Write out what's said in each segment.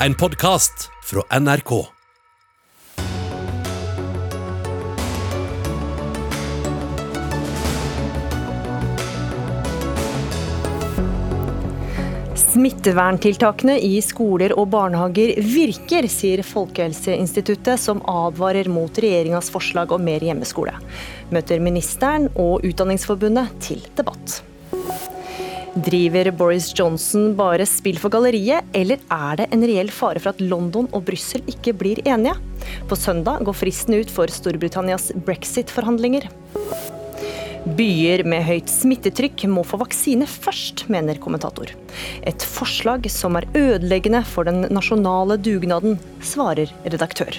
En podkast fra NRK. Smitteverntiltakene i skoler og barnehager virker, sier Folkehelseinstituttet, som advarer mot regjeringas forslag om mer hjemmeskole. Møter ministeren og Utdanningsforbundet til debatt. Driver Boris Johnson bare spill for galleriet, eller er det en reell fare for at London og Brussel ikke blir enige? På søndag går fristen ut for Storbritannias brexit-forhandlinger. Byer med høyt smittetrykk må få vaksine først, mener kommentator. Et forslag som er ødeleggende for den nasjonale dugnaden, svarer redaktør.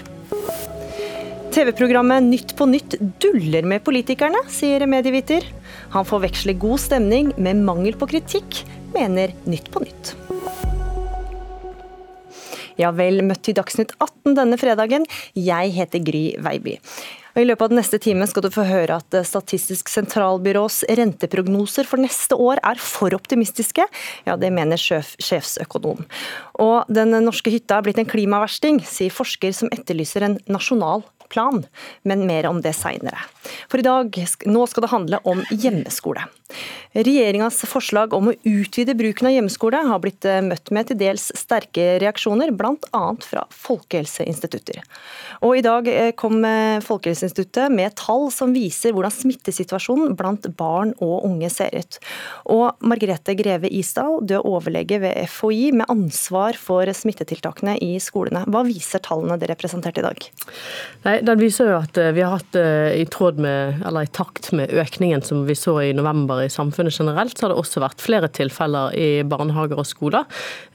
TV-programmet Nytt på nytt duller med politikerne, sier medieviter. Han forveksler god stemning med mangel på kritikk, mener Nytt på nytt. Ja, vel møtt til Dagsnytt 18 denne fredagen. Jeg heter Gry Veiby. I løpet av den neste timen skal du få høre at Statistisk sentralbyrås renteprognoser for neste år er for optimistiske. Ja, Det mener sjef, sjefsøkonom. Og den norske hytta er blitt en klimaversting, sier forsker som etterlyser en nasjonal plan, men mer om det seinere. For i dag, nå skal det handle om hjemmeskole. Regjeringas forslag om å utvide bruken av hjemmeskole har blitt eh, møtt med til dels sterke reaksjoner, bl.a. fra Folkehelseinstitutter. Og I dag eh, kom eh, Folkehelseinstituttet med tall som viser hvordan smittesituasjonen blant barn og unge ser ut. Og Margrethe Greve Isdal, du er overlege ved FHI med ansvar for smittetiltakene i skolene. Hva viser tallene dere presenterte i dag? Nei, Den viser jo at vi har hatt i tråd med, eller i takt med økningen som vi så i november i samfunnet generelt, så har det også vært flere tilfeller i barnehager og skoler.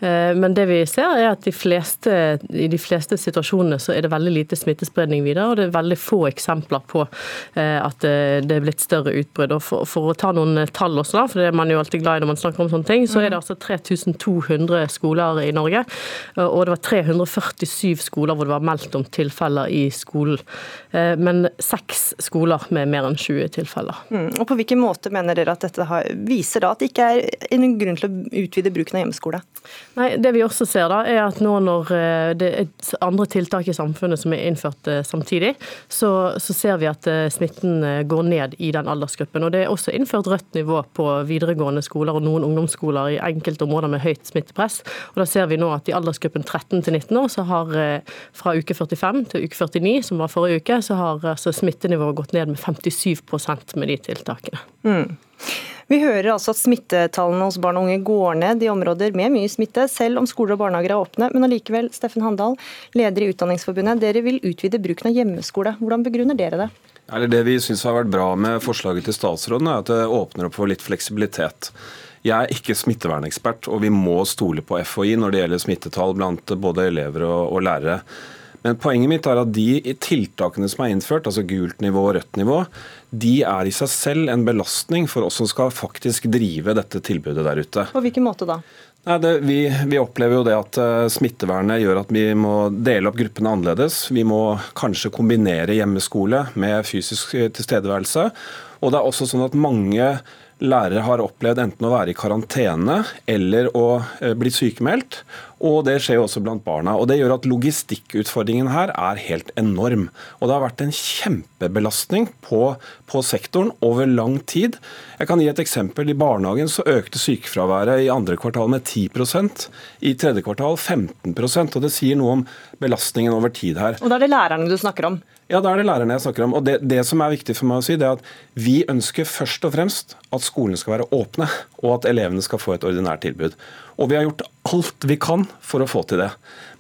Eh, men det vi ser er at de fleste, i de fleste situasjonene så er det veldig lite smittespredning videre, og det er veldig få eksempler på eh, at det er blitt større utbrudd. Og for, for, å ta noen tall også, da, for det er man jo alltid glad i når man snakker om sånne ting, så er det altså 3200 skoler i Norge, og det var 347 skoler hvor det var meldt om tilfeller i skolen. Eh, men seks skoler med mer enn 20 tilfeller. Mm. Og På hvilken måte mener dere at dette har, viser da at det ikke er en grunn til å utvide bruken av hjemmeskole? Nei, Det vi også ser da, er at nå når eh, det er andre tiltak i samfunnet som er innført eh, samtidig, så, så ser vi at smitten går ned i den aldersgruppen. Og Det er også innført rødt nivå på videregående skoler og noen ungdomsskoler i enkelte områder med høyt smittepress. Og Da ser vi nå at i aldersgruppen 13 til 19 år, så har fra uke 45 til uke 49, som var forrige uke, så har altså smittenivået gått ned med 57% med de tiltakene. Mm. Vi hører altså at smittetallene hos barn og unge går ned i områder med mye smitte, selv om skoler og barnehager er åpne. Men allikevel, Steffen Handal, leder i Utdanningsforbundet, dere vil utvide bruken av hjemmeskole. Hvordan begrunner dere det? Eller det vi syns har vært bra med forslaget til statsråden, er at det åpner opp for litt fleksibilitet. Jeg er ikke smittevernekspert, og vi må stole på FHI når det gjelder smittetall blant både elever og, og lærere. Men poenget mitt er at de tiltakene som er innført, altså gult nivå og rødt nivå, de er i seg selv en belastning for oss som skal faktisk drive dette tilbudet der ute. På hvilken måte da? Nei, det, vi, vi, opplever jo det at uh, smittevernet gjør at vi må dele opp gruppene annerledes. Vi må kanskje kombinere hjemmeskole med fysisk tilstedeværelse. Og det er også sånn at mange lærere har opplevd enten å være i karantene eller å eh, bli sykemeldt. Og det skjer også blant barna. Og det gjør at logistikkutfordringen her er helt enorm. Og det har vært en kjempebelastning på, på sektoren over lang tid. Jeg kan gi et eksempel. I barnehagen så økte sykefraværet i andre kvartal med 10% i tredje kvartal 15% og Det sier noe om belastningen over tid her. Og da er det lærerne du snakker om? Ja, da er det lærerne jeg snakker om. Og det, det, som er viktig for meg å si, det er at vi ønsker først og fremst at skolene skal være åpne, og at elevene skal få et ordinært tilbud. Og vi har gjort alt vi kan for å få til det.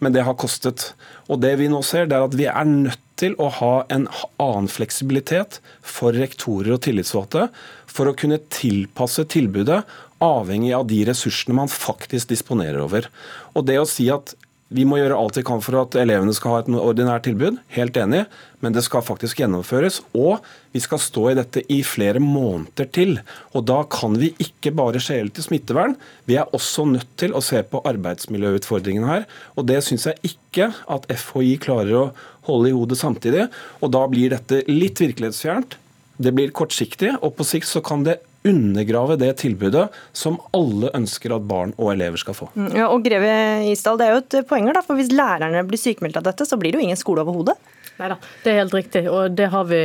Men det har kostet. Og det vi nå ser, det er at vi er nødt til å ha en annen fleksibilitet for rektorer og tillitsvalgte for å kunne tilpasse tilbudet avhengig av de ressursene man faktisk disponerer over. Og det å si at vi må gjøre alt vi kan for at elevene skal ha et ordinært tilbud. Helt enig, men det skal faktisk gjennomføres. Og vi skal stå i dette i flere måneder til. Og da kan vi ikke bare skjele til smittevern. Vi er også nødt til å se på arbeidsmiljøutfordringene her. Og det syns jeg ikke at FHI klarer å holde i hodet samtidig. Og da blir dette litt virkelighetsfjernt. Det blir kortsiktig, og på sikt så kan det undergrave det tilbudet som alle ønsker at barn og elever skal få. Mm, ja, og Greve Isdal, Det er jo et poeng da, for hvis lærerne blir sykemeldt av dette, så blir det jo ingen skole overhodet? Neida, det er helt riktig. og det har, vi,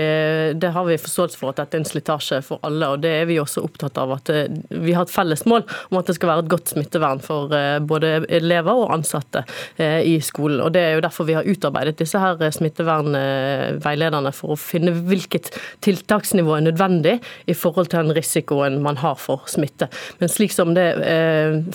det har, vi, forståelse for at dette er en slitasje for alle. og Det er vi også opptatt av. at eh, Vi har et felles mål om at det skal være et godt smittevern for eh, både elever og ansatte eh, i skolen. og Det er jo derfor vi har utarbeidet disse her smittevernveilederne, for å finne hvilket tiltaksnivå er nødvendig i forhold til den risikoen man har for smitte. Men slik som det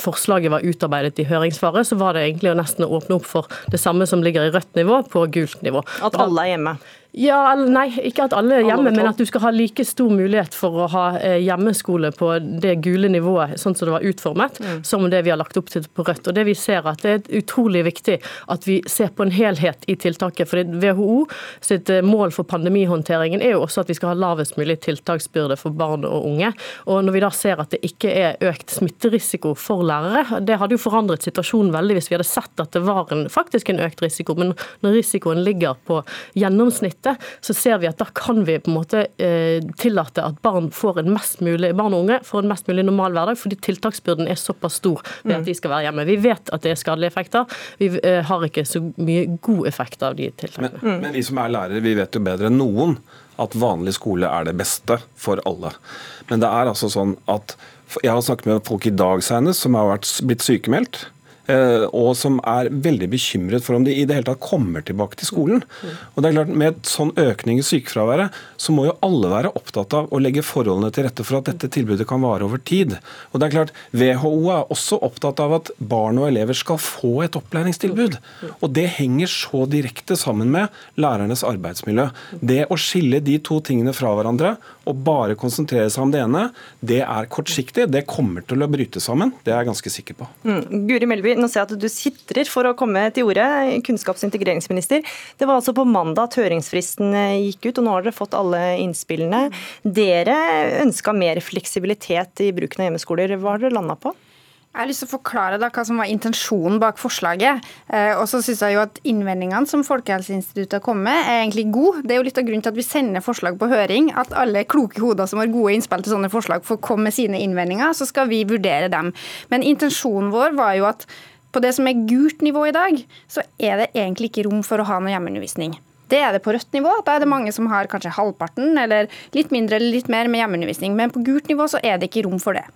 forslaget var utarbeidet i høringssvaret, så var det egentlig å nesten åpne opp for det samme som ligger i rødt nivå, på gult nivå. At alle er hjemme? Ja, Nei, ikke at alle er hjemme, men at du skal ha like stor mulighet for å ha eh, hjemmeskole på det gule nivået, sånn som det var utformet, mm. som det vi har lagt opp til på Rødt. Og det vi ser at Det er utrolig viktig at vi ser på en helhet i tiltaket. for WHO sitt eh, mål for pandemihåndteringen er jo også at vi skal ha lavest mulig tiltaksbyrde for barn og unge. Og Når vi da ser at det ikke er økt smitterisiko for lærere, det hadde jo forandret situasjonen veldig hvis vi hadde sett at det var en, faktisk en økt risiko, men når risikoen ligger på gjennomsnitt dette, så ser vi at da kan vi på en måte eh, tillate at barn, mulig, barn, og unge får en mest mulig normal hverdag, fordi tiltaksbyrden er såpass stor ved at de skal være hjemme. Vi vet at det er skadelige effekter. Vi eh, har ikke så mye god effekt av de tiltakene. Men, men vi som er lærere, vi vet jo bedre enn noen at vanlig skole er det beste for alle. Men det er altså sånn at jeg har snakket med folk i dag senest som har vært, blitt sykemeldt. Eh, og som er veldig bekymret for om de i det hele tatt kommer tilbake til skolen. Og det er klart, Med et sånn økning i sykefraværet, så må jo alle være opptatt av å legge forholdene til rette for at dette tilbudet kan vare over tid. Og det er klart, WHO er også opptatt av at barn og elever skal få et opplæringstilbud. Og det henger så direkte sammen med lærernes arbeidsmiljø. Det å skille de to tingene fra hverandre og bare konsentrere seg om det ene, det er kortsiktig. Det kommer til å bryte sammen, det er jeg ganske sikker på. Mm. Guri Melby, nå ser jeg at du sitrer for å komme til ordet, kunnskaps- og integreringsminister. Det var altså på mandag at høringsfristen eh, gikk ut, og nå har dere fått alle innspillene. Dere ønska mer fleksibilitet i bruken av hjemmeskoler. Hva har dere landa på? Jeg har lyst til å forklare da, hva som var intensjonen bak forslaget. Eh, og så synes jeg jo at Innvendingene som Folkehelseinstituttet har kommet med, er egentlig gode. Det er jo litt av grunnen til at vi sender forslag på høring. At alle kloke hoder som har gode innspill til sånne forslag, får komme med sine innvendinger. Så skal vi vurdere dem. Men intensjonen vår var jo at på det som er gult nivå i dag, så er det egentlig ikke rom for å ha noe hjemmeundervisning. Det er det på rødt nivå. Da er det mange som har kanskje halvparten, eller litt mindre eller litt mer med hjemmeundervisning. Men på gult nivå så er det ikke rom for det.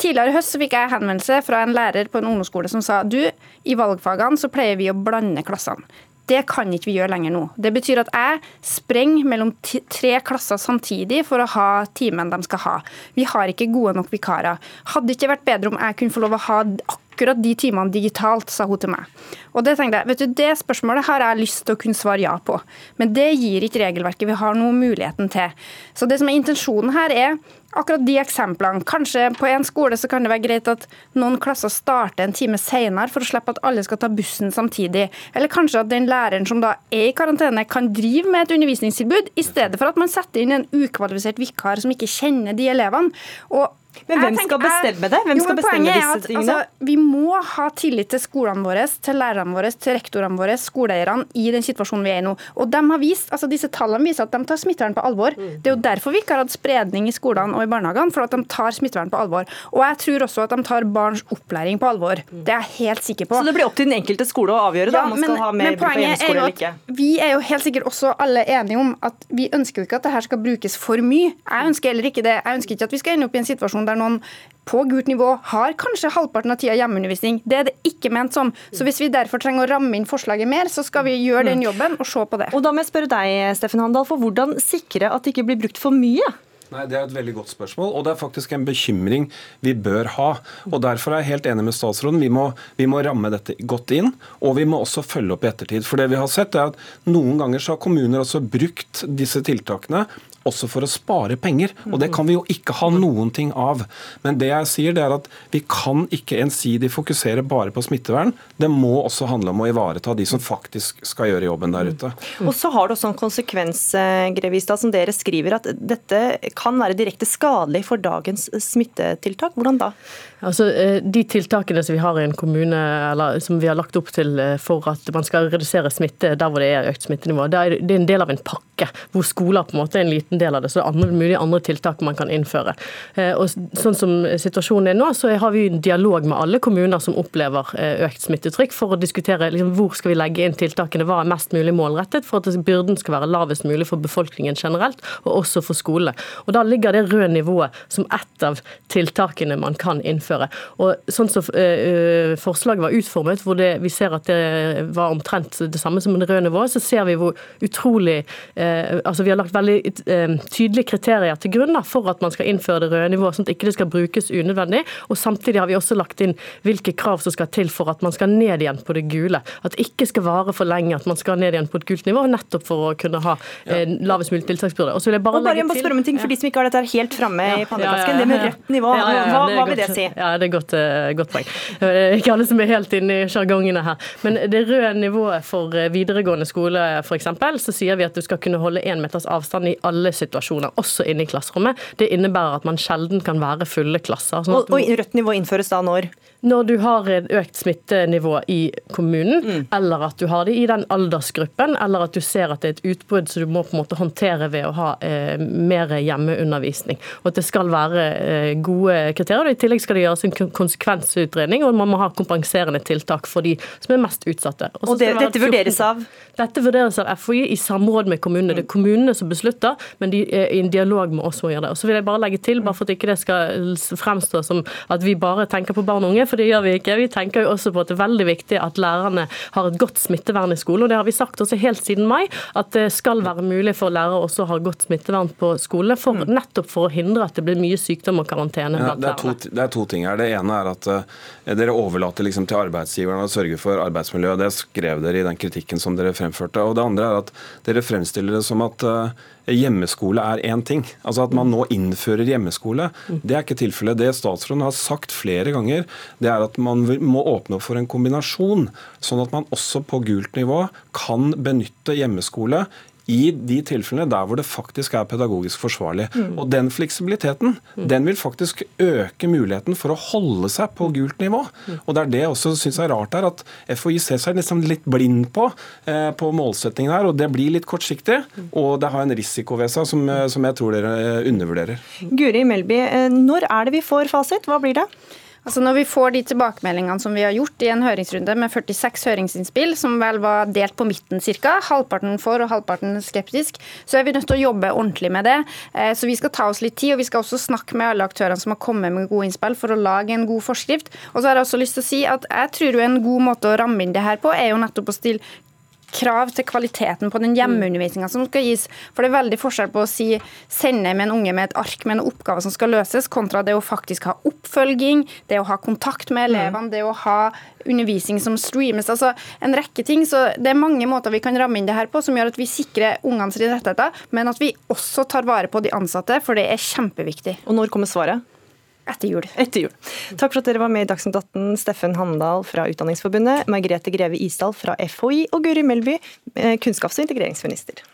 Tidligere i høst så fikk jeg henvendelse fra en lærer på en ungdomsskole som sa du, i valgfagene så pleier vi å blande klassene. Det kan ikke vi gjøre lenger nå. Det betyr at jeg sprenger mellom tre klasser samtidig for å ha timen de skal ha. Vi har ikke gode nok vikarer. Hadde det ikke vært bedre om jeg kunne få lov å ha akkurat de timene digitalt, sa hun til meg. Og Det tenkte jeg, vet du, det spørsmålet har jeg lyst til å kunne svare ja på, men det gir ikke regelverket vi har noe muligheten til. Så det som er intensjonen her er akkurat de eksemplene. Kanskje på en skole så kan det være greit at noen klasser starter en time senere for å slippe at alle skal ta bussen samtidig. Eller kanskje at den læreren som da er i karantene, kan drive med et undervisningstilbud, i stedet for at man setter inn en ukvalifisert vikar som ikke kjenner de elevene. Og men hvem skal bestemme det? Hvem jo, skal bestemme disse at, tingene? Altså, vi må ha tillit til skolene våre, til lærerne våre, til rektorene våre, skoleeierne i den situasjonen vi er i nå. Og de har vist, altså Disse tallene viser at de tar smittevern på alvor. Mm. Det er jo derfor vi ikke har hatt spredning i skolene og i barnehagene, for at de tar smittevern på alvor. Og jeg tror også at de tar barns opplæring på alvor. Mm. Det er jeg helt sikker på. Så det blir opp til den enkelte skole å avgjøre da, ja, om man skal ha mer bruk på hjemmeskole eller ikke? Vi er jo helt sikkert også alle enige om at vi ønsker jo ikke at dette skal brukes for mye. Jeg ønsker heller ikke det. Jeg ønsker ikke at vi skal ende opp i en situasjon der noen på gult nivå har kanskje halvparten av tida hjemmeundervisning. Det er det ikke ment som. Så hvis vi derfor trenger å ramme inn forslaget mer, så skal vi gjøre den jobben og se på det. Og da må jeg spørre deg, Steffen Handal, for hvordan sikre at det ikke blir brukt for mye? Nei, Det er et veldig godt spørsmål, og det er faktisk en bekymring vi bør ha. og Derfor er jeg helt enig med statsråden. Vi må, vi må ramme dette godt inn, og vi må også følge opp i ettertid. For det vi har sett er at Noen ganger så har kommuner også brukt disse tiltakene også for å spare penger. Og det kan vi jo ikke ha noen ting av. Men det jeg sier, det er at vi kan ikke ensidig fokusere bare på smittevern. Det må også handle om å ivareta de som faktisk skal gjøre jobben der ute. Og så har det også en konsekvens, eh, Grevistad, som dere skriver, at dette kan være direkte skadelig for dagens smittetiltak. Hvordan da? Altså, eh, De tiltakene som vi har i en kommune, eller som vi har lagt opp til eh, for at man skal redusere smitte der hvor det er økt smittenivå, det er en del av en pakke hvor skoler på en måte er en liten del av det. Så det er andre, mulige andre tiltak man kan innføre. Og sånn som situasjonen er nå, så har vi en dialog med alle kommuner som opplever økt smittetrykk, for å diskutere liksom, hvor skal vi legge inn tiltakene, hva er mest mulig målrettet, for at byrden skal være lavest mulig for befolkningen generelt, og også for skolene. Og Da ligger det røde nivået som ett av tiltakene man kan innføre. Og sånn som uh, Forslaget var utformet, hvor det, vi ser at det var omtrent det samme som det røde nivået, så ser vi hvor utrolig uh, altså Vi har lagt veldig tydelige kriterier til grunn da, for at man skal innføre det røde nivået, sånn at ikke det skal brukes unødvendig. Og Samtidig har vi også lagt inn hvilke krav som skal til for at man skal ned igjen på det gule. At det ikke skal vare for lenge, at man skal ned igjen på et gult nivå, nettopp for å kunne ha lavest mulig tiltaksbyrde. Og så vil jeg bare, og bare, til... spørre om en ting, for de som ikke har dette helt framme i pannekasken. Det med rødt nivå, hva, hva vil det si? Ja, det er godt, uh, godt poeng. Ikke alle som er helt inne i sjargongene her. Men det røde nivået for eh, videregående skole f.eks., så sier vi at du skal kunne holde én meters avstand i alle situasjoner, også inne i klasserommet. Det innebærer at man sjelden kan være fulle klasser. Sånn og, og rødt nivå innføres da når? Når du har et økt smittenivå i kommunen, mm. eller at du har det i den aldersgruppen, eller at du ser at det er et utbrudd som du må på en måte håndtere ved å ha eh, mer hjemmeundervisning. Og at det skal være eh, gode kriterier. og I tillegg skal det gjøres en konsekvensutredning, og man må ha kompenserende tiltak for de som er mest utsatte. og det, Dette vurderes av? Dette vurderes av FHI i samråd med kommunene. Det er kommunene som beslutter, men de er i en dialog med oss som gjør det. Og så vil jeg bare legge til, bare for at ikke det skal fremstå som at vi bare tenker på barn og unge for det gjør vi ikke. Vi tenker jo også på at det er veldig viktig at lærerne har et godt smittevern i skolen. og Det har vi sagt også helt siden mai, at det skal være mulig for lærere også å ha godt smittevern på skole, for, mm. nettopp for å hindre at det blir mye sykdom og karantene ja, det, er to, det er to ting her. Det ene er at uh, dere overlater liksom til arbeidsgiverne å sørge for arbeidsmiljøet. Det skrev dere i den kritikken som dere fremførte. Og det andre er at dere fremstiller det som at uh, hjemmeskole er én ting. Altså At man nå innfører hjemmeskole, det er ikke tilfellet. Det statsråden har sagt flere ganger, det er at man må åpne opp for en kombinasjon, sånn at man også på gult nivå kan benytte hjemmeskole i de tilfellene der hvor det faktisk er pedagogisk forsvarlig. Mm. Og Den fleksibiliteten mm. den vil faktisk øke muligheten for å holde seg på gult nivå. Og Det er det jeg også syns er rart her, at FHI ser seg liksom litt blind på, eh, på målsettingen her. og Det blir litt kortsiktig, og det har en risiko ved seg som, eh, som jeg tror dere eh, undervurderer. Guri Melby, eh, når er det vi får fasit? Hva blir det? Altså Når vi får de tilbakemeldingene som vi har gjort i en høringsrunde med 46 høringsinnspill, som vel var delt på midten ca., halvparten for og halvparten skeptisk, så er vi nødt til å jobbe ordentlig med det. Eh, så vi skal ta oss litt tid, og vi skal også snakke med alle aktørene som har kommet med gode innspill, for å lage en god forskrift. Og så har jeg også lyst til å si at jeg tror jo en god måte å ramme inn det her på, er jo nettopp å stille krav til kvaliteten på den hjemmeundervisninga som skal gis. For det er veldig forskjell på å si sende med en unge med et ark med en oppgave som skal løses, kontra det å faktisk ha oppfølging, det å ha kontakt med elevene, det å ha undervisning som streames. altså En rekke ting. så Det er mange måter vi kan ramme inn det her på som gjør at vi sikrer ungenes rettigheter, men at vi også tar vare på de ansatte, for det er kjempeviktig. Og når kommer svaret? Etter jul. Etter jul. Takk for at dere var med i Dagsnytt 18, Steffen Handal fra Utdanningsforbundet, Margrethe Greve Isdal fra FHI og Guri Melby, eh, kunnskaps- og integreringsminister.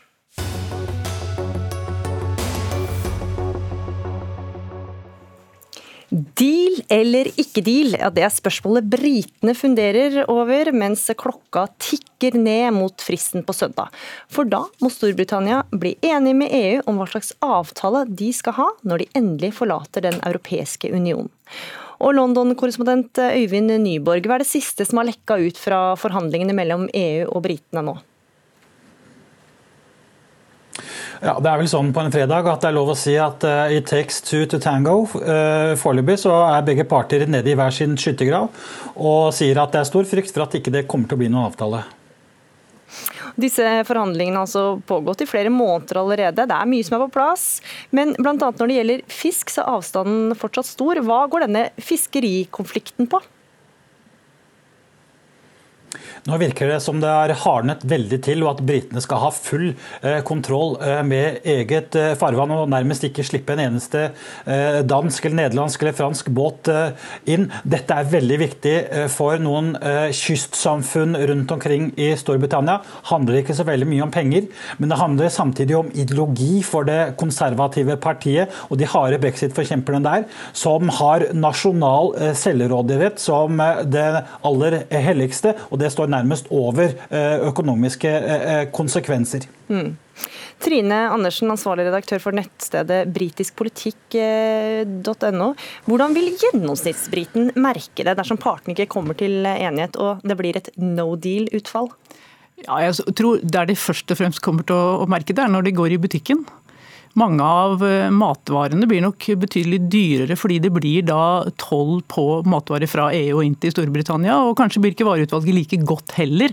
Deal eller ikke deal? Ja, det er spørsmålet britene funderer over mens klokka tikker ned mot fristen på søndag. For da må Storbritannia bli enig med EU om hva slags avtale de skal ha når de endelig forlater Den europeiske union. Og London-korrespondent Øyvind Nyborg, hva er det siste som har lekka ut fra forhandlingene mellom EU og britene nå? Ja, Det er vel sånn på en fredag at det er lov å si at uh, it takes two to tango. Uh, Foreløpig så er begge parter nede i hver sin skyttergrav og sier at det er stor frykt for at ikke det kommer til å bli noen avtale. Disse forhandlingene har altså pågått i flere måneder allerede. Det er mye som er på plass. Men bl.a. når det gjelder fisk, så er avstanden fortsatt stor. Hva går denne fiskerikonflikten på? Nå virker det som det har hardnet veldig til, og at britene skal ha full eh, kontroll eh, med eget eh, farvann og nærmest ikke slippe en eneste dansk, eller nederlandsk eller fransk båt inn. Dette er veldig viktig for noen kystsamfunn rundt omkring i Storbritannia. Handler ikke så veldig mye om penger, men det handler samtidig om ideologi for det konservative partiet og de harde brexit-forkjemperne der, som har nasjonal selvråderett som det aller helligste. og det står står nærmest over økonomiske konsekvenser. Mm. Trine Andersen, ansvarlig redaktør for nettstedet britiskpolitikk.no. Hvordan vil gjennomsnittsbriten merke det dersom partene ikke kommer til enighet og det blir et no deal-utfall? Ja, jeg tror Der de først og fremst kommer til å merke det, er når de går i butikken. Mange av eh, matvarene blir nok betydelig dyrere fordi det blir da toll på matvarer fra EU og inn til Storbritannia. Og kanskje blir ikke vareutvalget like godt heller.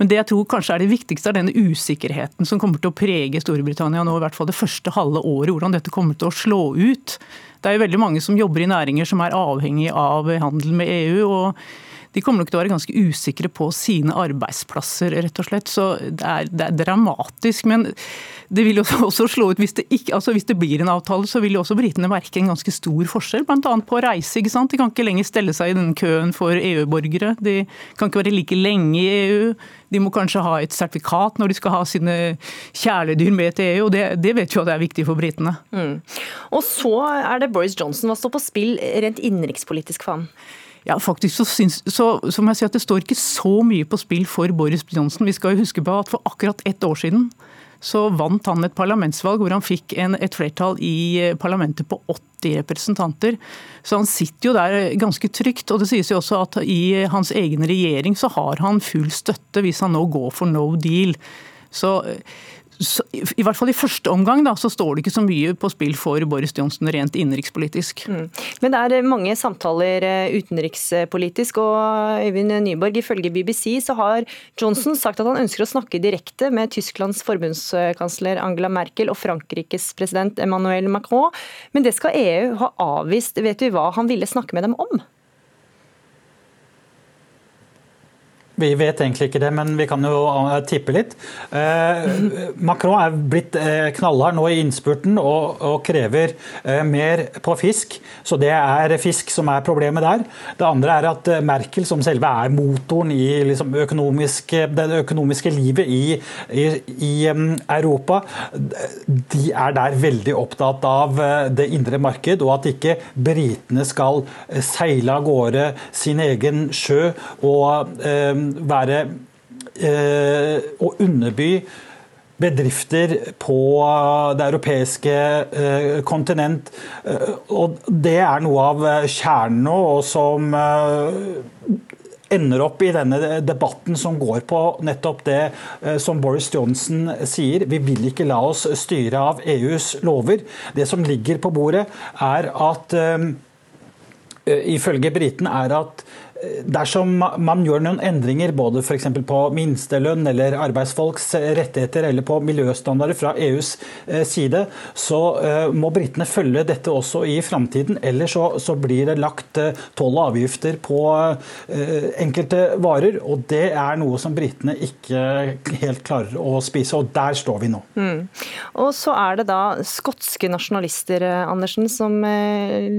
Men det jeg tror kanskje er det viktigste, er denne usikkerheten som kommer til å prege Storbritannia nå, i hvert fall det første halve året. Hvordan dette kommer til å slå ut. Det er jo veldig mange som jobber i næringer som er avhengig av handel med EU. og de kommer nok til å være ganske usikre på sine arbeidsplasser, rett og slett. Så det er, det er dramatisk. Men det vil også slå ut hvis det, ikke, altså hvis det blir en avtale, så vil jo også britene merke en ganske stor forskjell, bl.a. på reise. ikke sant? De kan ikke lenger stelle seg i den køen for EU-borgere. De kan ikke være like lenge i EU. De må kanskje ha et sertifikat når de skal ha sine kjæledyr med til EU, og det, det vet jo at det er viktig for britene. Mm. Og så er det Boris Johnson. Hva står på spill rent innenrikspolitisk for ham? Ja, faktisk så, syns, så, så må jeg si at Det står ikke så mye på spill for Boris Johnson. Vi skal jo huske på at For akkurat ett år siden så vant han et parlamentsvalg hvor han fikk en, et flertall i eh, parlamentet på 80 representanter. Så han sitter jo der ganske trygt. Og det sies jo også at i hans egen regjering så har han full støtte hvis han nå går for no deal. Så i hvert fall i første omgang da, så står det ikke så mye på spill for Boris Johnson rent innenrikspolitisk. Mm. Men det er mange samtaler eh, utenrikspolitisk, og Øyvind Nyborg, ifølge BBC så har Johnson sagt at han ønsker å snakke direkte med Tysklands forbundskansler Angela Merkel og Frankrikes president Emmanuel Macron, men det skal EU ha avvist. Vet vi hva han ville snakke med dem om? Vi vet egentlig ikke det, men vi kan jo eh, tippe litt. Eh, Macron er blitt eh, knallhard nå i innspurten og, krever mer på fisk. Så det er fisk som er problemet der. Det andre er at Merkel, som selve er motoren i liksom, økonomiske, det økonomiske livet i, i, i um, Europa, de er der veldig opptatt av det indre marked, og at ikke britene skal seile av gårde sin egen sjø og være eh, å underby bedrifter på det europeiske eh, kontinent. Eh, og det er noe av kjernen nå, og som ender opp i denne debatten som går på nettopp det som Boris Johnson sier. Vi vil ikke la oss styre av EUs lover. Det som ligger på bordet, er at ifølge britene er at Dersom man gjør noen endringer både f.eks. på minstelønn eller arbeidsfolks rettigheter eller på miljøstandarder fra EUs eh, side, så eh, må britene følge dette også i framtiden. Ellers så, så, blir det lagt eh, toll og avgifter på enkelte varer. Og det er noe som britene ikke helt klarer å spise. Og der står vi nå. Mm. Og så er det da skotske nasjonalister Andersen, som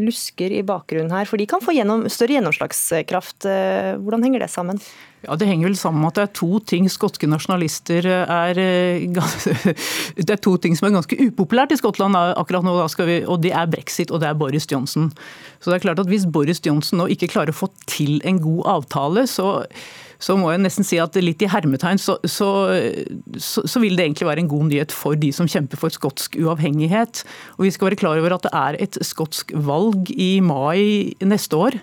lusker i bakgrunnen her. For de kan få gjennom, større gjennomslagskraft kraft. Eh, hvordan henger det sammen? Ja, Det henger vel sammen med at det er to ting skotske nasjonalister er eh, Det er to ting som er ganske upopulært i Skottland akkurat nå, vi, og det er brexit og det er Boris Johnson. Så det er klart at Hvis Boris Johnson nå ikke klarer å få til en god avtale, så, så må jeg nesten si at litt i hermetegn så, så, så, vil det egentlig være en god nyhet for de som kjemper for skotsk uavhengighet. Og Vi skal være klar over at det er et skotsk valg i mai neste år.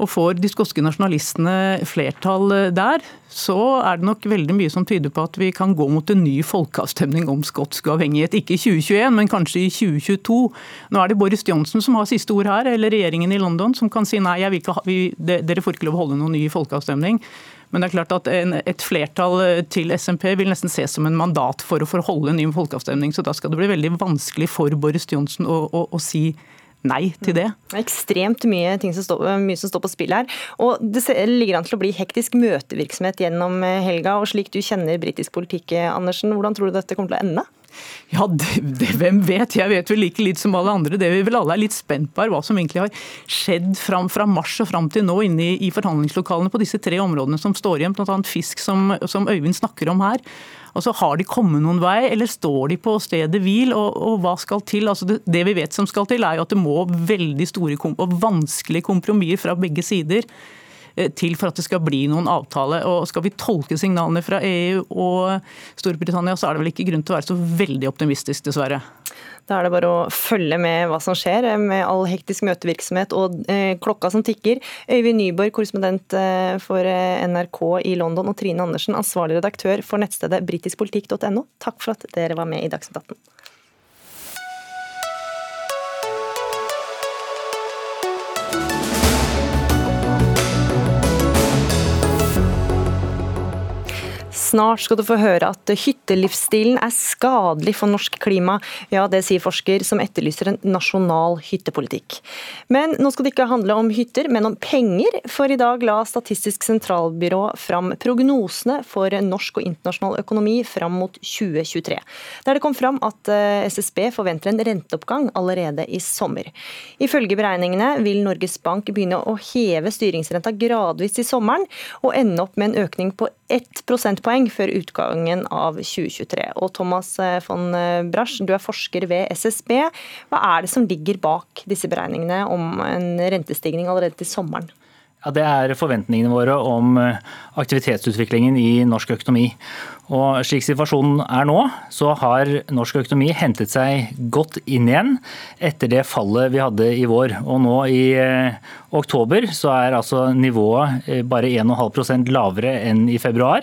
Og får de skotske nasjonalistene flertall der, så er det nok veldig mye som tyder på at vi kan gå mot en ny folkeavstemning om skotsk uavhengighet. Ikke i 2021, men kanskje i 2022. Nå er det Boris Johnson som har siste ord her, eller regjeringen i London, som kan si nei, ha, vi, dere får ikke lov å holde noen ny folkeavstemning. Men det er klart at en, et flertall til SMP vil nesten ses som en mandat for å forholde en ny folkeavstemning. Så da skal det bli veldig vanskelig for Boris Johnson å, å, å si nei til det. Det er ekstremt mye, som står, mye som står på spill her. Og Det ligger an til å bli hektisk møtevirksomhet gjennom eh, helga. og Slik du kjenner britisk politikk, eh, Andersen, hvordan tror du dette kommer til å ende? Ja, det, det, Hvem vet? Jeg vet vel like litt som alle andre. Det vi vel alle er litt spent på, er hva som egentlig har skjedd fram, fra mars og fram til nå inne i, i forhandlingslokalene på disse tre områdene som står igjen, bl.a. fisk, som, som Øyvind snakker om her. Altså, Har de kommet noen vei, eller står de på stedet hvil? Og, og hva skal til? Altså, det, det, vi vet som skal til, er jo at det må veldig store og vanskelige kompromisser fra begge sider til for at det skal bli noen avtale. Og Skal vi tolke signalene fra EU og Storbritannia, så er det vel ikke grunn til å være så veldig optimistisk, dessverre. Da er det bare å følge med hva som skjer, eh, med all hektisk møtevirksomhet og eh, klokka som tikker. Øyvind Nyborg, korrespondent eh, for NRK i London, og Trine Andersen, ansvarlig redaktør for nettstedet britiskpolitikk.no. Takk for at dere var med i Dagsnytt 18. Snart skal du få høre at hyttelivsstilen er skadelig for norsk klima. Ja, det sier forsker som etterlyser en nasjonal hyttepolitikk. Men nå skal det ikke handle om hytter, men om penger. For i dag la Statistisk sentralbyrå fram prognosene for norsk og internasjonal økonomi fram mot 2023. Der det kom fram at eh, SSB forventer en renteoppgang allerede i sommer. Ifølge beregningene vil Norges Bank begynne å heve styringsrenta gradvis i sommeren, og ende opp med en økning på 1 prosentpoeng før utgangen av 2023. Og Thomas eh, von eh, Brasch, du er forsker ved SSB. Hva er det som ligger bak disse beregningene om en rentestigning allerede til sommeren? Ja, Det er forventningene våre om eh, aktivitetsutviklingen i norsk økonomi. Og Slik situasjonen er nå, så har norsk økonomi hentet seg godt inn igjen etter det fallet vi hadde i vår. Og nå i eh, oktober så er altså nivået eh, bare 1,5% lavere enn i februar.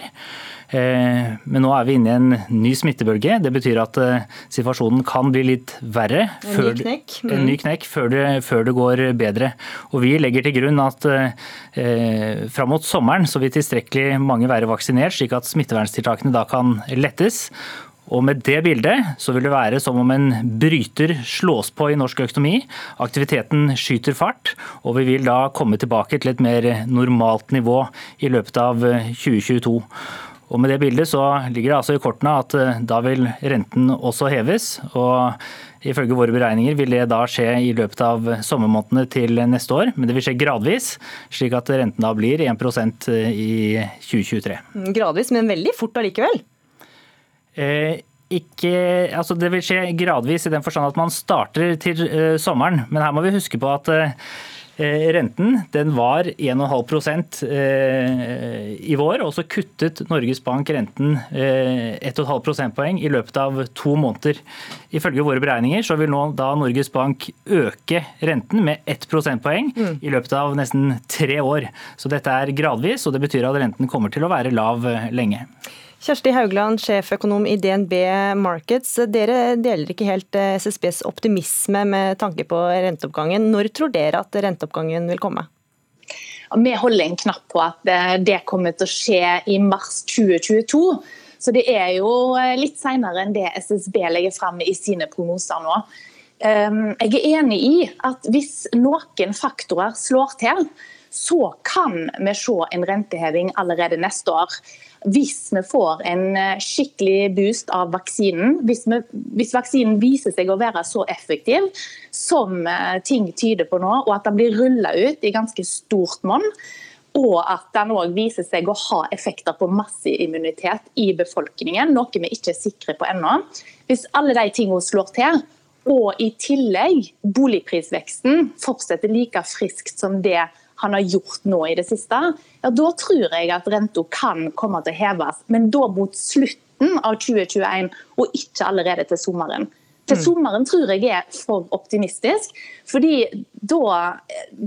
Eh, men nå er vi inne i en ny smittebølge. Det betyr at eh, situasjonen kan bli litt verre. En ny knekk. Mm. En ny knekk før det, før det, går bedre. Og Vi legger til grunn at eh, fram mot sommeren så vil tilstrekkelig mange være vaksinert, slik at smitteverntiltakene da kan lettes. Og Med det bildet så vil det være som om en bryter slås på i norsk økonomi. Aktiviteten skyter fart, og vi vil da komme tilbake til et mer normalt nivå i løpet av 2022. Og Med det bildet så ligger det altså i kortene at eh, da vil renten også heves. og Ifølge våre beregninger vil det da skje i løpet av sommermånedene til neste år, men det vil skje gradvis, slik at renten da blir 1 eh, i 2023. Gradvis, men veldig fort allikevel? Eh, ikke, altså det vil skje gradvis i den forstand at man starter til eh, sommeren, men her må vi huske på at eh, Eh, renten den var 1,5 eh, i vår, og så kuttet Norges Bank renten 1,5 eh, prosentpoeng i løpet av to måneder. Ifølge våre beregninger så vil nå da Norges Bank øke renten med 1 prosentpoeng mm. i løpet av nesten tre år. Så dette er gradvis, og det betyr at renten kommer til å være lav lenge. Kjersti Haugland, sjeføkonom i DNB Markets. Dere deler ikke helt eh, SSBs optimisme med tanke på renteoppgangen. Når tror dere at renteoppgangen vil komme? Vi holder en knapp på at eh, det kommer til å skje i mars 2022. Så det er jo eh, litt senere enn det SSB legger frem i sine prognoser nå. Ehm, jeg er enig i at hvis noen faktorer slår til, så kan vi se en renteheving allerede neste år hvis vi får en eh, skikkelig boost av vaksinen, hvis, vi, hvis, vaksinen viser seg å være så effektiv som eh, ting tyder på nå, og at den blir rulla ut i ganske stort monn, og at den òg viser seg å ha effekter på masseimmunitet i befolkningen, noe vi ikke er sikre på ennå. Hvis alle de tingene slår til, og i tillegg boligprisveksten fortsetter like friskt som det han har gjort nå i det siste, ja, da tror jeg at renta kan komme til å heves. Men da mot slutten av 2021, og ikke allerede til sommeren. Til mm. sommeren tror jeg er for optimistisk. fordi da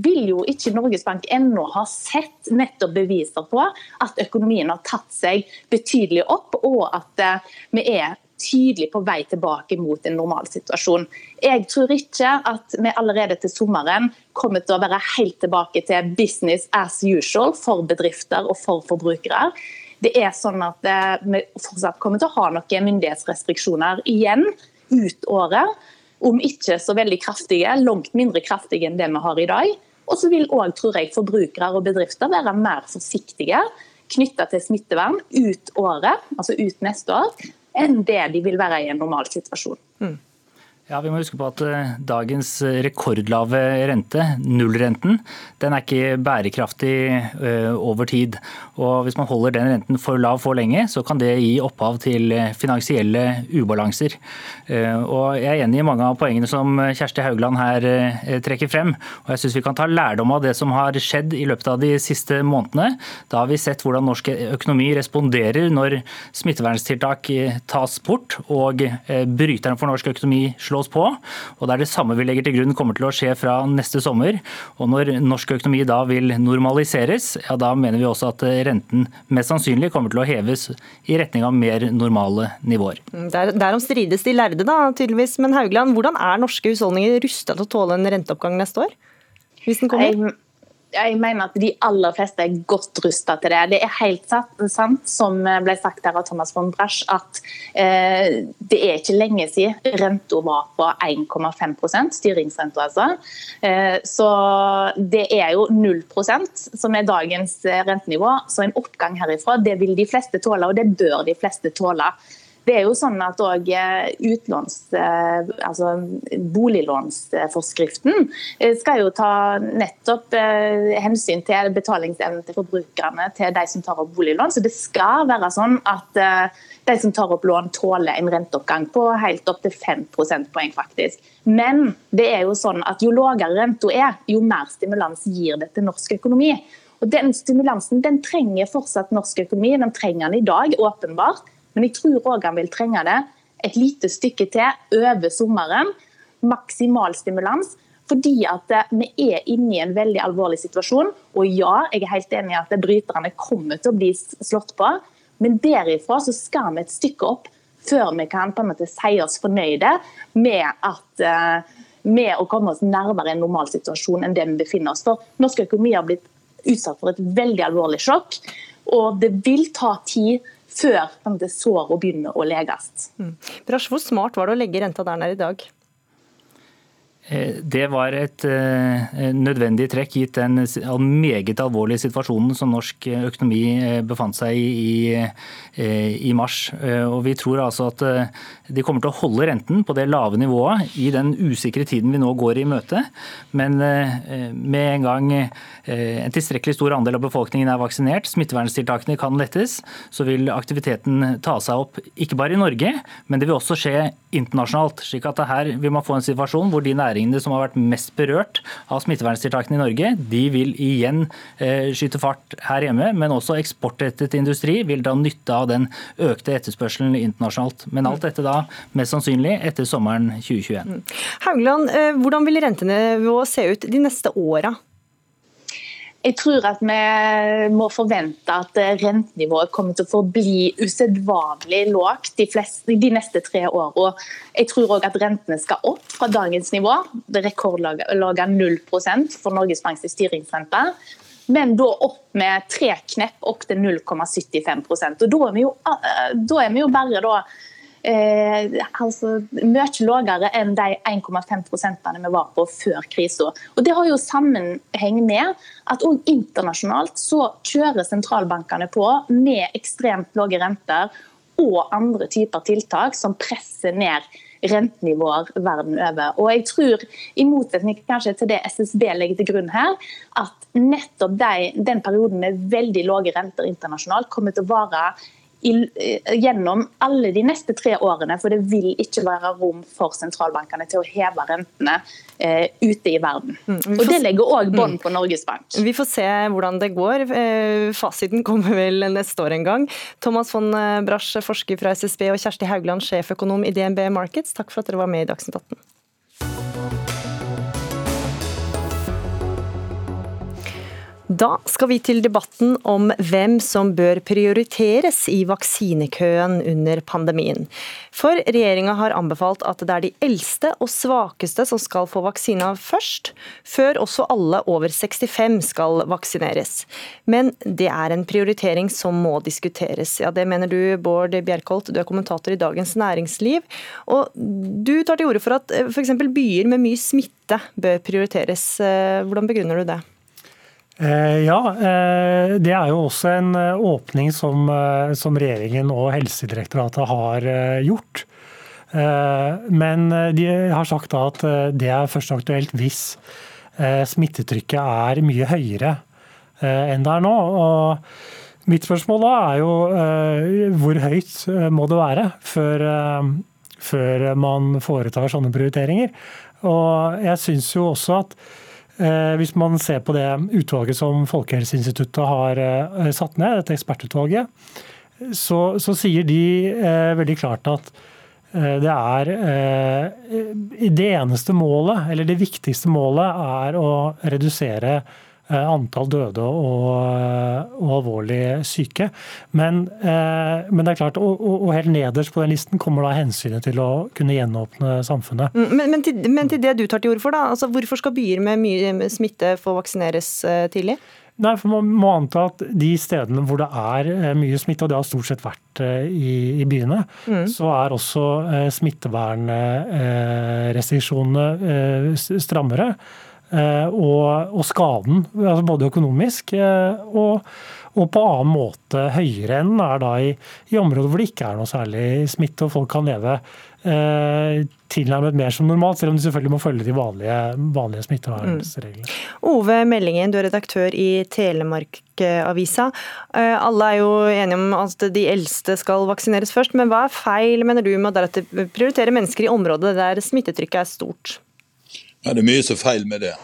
vil jo ikke Norges Bank ennå ha sett nettopp beviser på at økonomien har tatt seg betydelig opp, og at eh, vi er tydelig på vei tilbake mot en normalsituasjon. Jeg tror ikke at vi allerede til sommeren kommer til å være helt tilbake til business as usual for bedrifter og for forbrukere. Det er sånn at eh, vi fortsatt kommer til å ha noen myndighetsrestriksjoner igjen ut året. Om ikke så veldig kraftige, langt mindre kraftige enn det vi har i dag. Og så vil òg, tror jeg, forbrukere og bedrifter være mer forsiktige knytta til smittevern ut året, altså ut neste år, enn det de vil være i en normal situasjon. Mm. Ja, Vi må huske på at eh, dagens rekordlave rente, nullrenten, den er ikke bærekraftig eh, over tid. Og Hvis man holder den renten for lav for lenge, så kan det gi opphav til eh, finansielle ubalanser. Og Jeg er enig i mange av poengene som Kjersti Haugland her trekker frem. Og jeg synes Vi kan ta lærdom av det som har skjedd i løpet av de siste månedene. Da har vi sett hvordan norsk økonomi responderer når smitteverntiltak tas bort og bryteren for norsk økonomi slås oss på. og Det er det samme vi legger til grunn kommer til å skje fra neste sommer. og Når norsk økonomi da vil normaliseres, ja da mener vi også at renten mest sannsynlig kommer til å heves i retning av mer normale nivåer. Mm, der, derom strides de lærde, da, tydeligvis. Men Haugland, hvordan er norske husholdninger rusta til å tåle en renteoppgang neste år? Hvis den kommer? Jeg jeg mener at de aller fleste er godt rusta til det. Det er helt sant, som ble sagt her av Thomas von Brasch, at eh, det er ikke lenge siden renta var på 1,5 styringsrenta altså. Eh, så det er jo 0% som er dagens rentenivå. Så en oppgang herifra, det vil de fleste tåle, og det bør de fleste tåle. Det er jo sånn at eh, utlåns, eh, altså Boliglånsforskriften eh, skal jo ta nettopp hensyn til betalingsevnen til forbrukerne til de som tar opp boliglån. Så det skal være sånn at de som tar opp lån, tåler en renteoppgang på helt opp til 5 prosentpoeng, faktisk. Men det er jo sånn at jo lavere renta er, jo mer stimulans gir det til norsk økonomi. Og Den stimulansen den trenger fortsatt norsk økonomi. Den trenger den i dag, åpenbart. Men jeg tror òg han vil trenge det et lite stykke til over sommeren. Maksimal stimulans. Fordi at eh, vi er inne i en veldig alvorlig situasjon. Og ja, jeg er helt enig i at bryterne kommer til å bli slått på. Men derifra så skal vi et stykke opp før vi kan på en måte si oss fornøyde med, at, eh, med å komme oss nærmere en normal situasjon enn det vi befinner oss. For norsk økonomi har blitt utsatt for et veldig alvorlig sjokk. Og det vil ta tid før det såret begynner å leges. Mm. Brash, hvor smart var det å legge renta der nede i dag? Eh, det var et eh, nødvendig trekk gitt den meget alvorlige situasjonen som norsk økonomi eh, befant seg i i mars. Og Vi tror altså at de kommer til å holde renten på det lave nivået i den usikre tiden vi nå går i møte. Men med en gang en tilstrekkelig stor andel av befolkningen er vaksinert, smitteverntiltakene kan lettes, så vil aktiviteten ta seg opp ikke bare i Norge, men det vil også skje internasjonalt. slik at her vil man få en situasjon hvor de næringene næringene som har vært mest berørt av smitteverntiltakene i Norge, de vil igjen eh, skyte fart her hjemme. Men også eksportrettet industri vil dra nytte av den økte etterspørselen internasjonalt. Men alt dette da mest sannsynlig etter sommeren 2021. Mm. Haugland, eh, hvordan vil rentenivået se ut de neste åra? Jeg tror at vi må forvente at rentenivået kommer til å forbli usedvanlig lågt de, de neste tre årene. Jeg tror òg at rentene skal opp fra dagens nivå. Det rekordlave 0% for Norges Banks styringsrente. Men da opp med tre knepp opp til 0,75% Og Da er vi jo, da er vi jo bare da eh, altså, mye lavere enn de 1,5 prosentene vi var på før krisen. Det har jo sammenheng med at òg internasjonalt så kjører sentralbankene på med ekstremt lave renter og andre typer tiltak som presser ned rentenivåer verden over. Og jeg tror, i motsetning kanskje til det SSB legger til grunn her, at nettopp de, den perioden med veldig lave renter internasjonalt kommer til å vare gjennom alle de neste tre årene. For det vil ikke være rom for sentralbankene til å heve rentene eh, ute i verden. Mm, og Det legger òg bånd mm. på Norges Bank. Vi får se hvordan det går. Eh, fasiten kommer vel neste år en gang. Thomas von eh, Brasch, forsker fra SSB, og Kjersti Haugland, sjeføkonom i DNB Markets, takk for at dere var med i Dagsnytt 18. Da skal vi til debatten om hvem som bør prioriteres i vaksinekøen under pandemien. For regjeringa har anbefalt at det er de eldste og svakeste som skal få vaksina først, før også alle over 65 skal vaksineres. Men det er en prioritering som må diskuteres. Ja, Det mener du, Bård Bjerkholt, du er kommentator i Dagens Næringsliv. Og du tar til orde for at f.eks. byer med mye smitte bør prioriteres. Hvordan begrunner du det? Eh, ja, eh, det er jo også en eh, åpning som, som regjeringen og Helsedirektoratet har gjort. Men de har sagt at det er først aktuelt hvis smittetrykket er mye høyere enn det er nå. Og mitt spørsmål da er jo hvor høyt må det være før, før man foretar sånne prioriteringer? Og jeg syns jo også at hvis man ser på det utvalget som Folkehelseinstituttet har eh, satt ned, dette ekspertutvalget, så, så sier de eh, veldig klart at eh, det er eh, Det eneste målet, eller det viktigste målet, er å redusere Eh, antall døde og, eh, og alvorlig syke. Men, eh, men, det er klart, og, og, helt nederst på den listen kommer da hensynet til å kunne gjenåpne samfunnet. Mm, men, men, til, men til, det du tar til orde for, da, altså hvorfor skal byer med mye smitte få vaksineres tidlig? Nei, for Man må anta at de stedene hvor det er mye smitte, og det har stort sett vært i, i byene, mm. så er også smittevernrestriksjonene strammere. Eh, og, og skaden, altså både økonomisk eh, og, og, på annen måte høyere enn er da i, i, områder hvor det ikke er noe særlig smitte, og folk kan leve eh, tilnærmet mer som normalt, selv om de selvfølgelig må følge de vanlige, vanlige smittevernreglene. Mm. Ove Meldingen, du er redaktør i Telemarkavisa. Alle er jo enige om at de eldste skal vaksineres først, men hva er feil, mener du, med å prioritere mennesker i områder der smittetrykket er stort? Ja, Det er mye som er feil med det.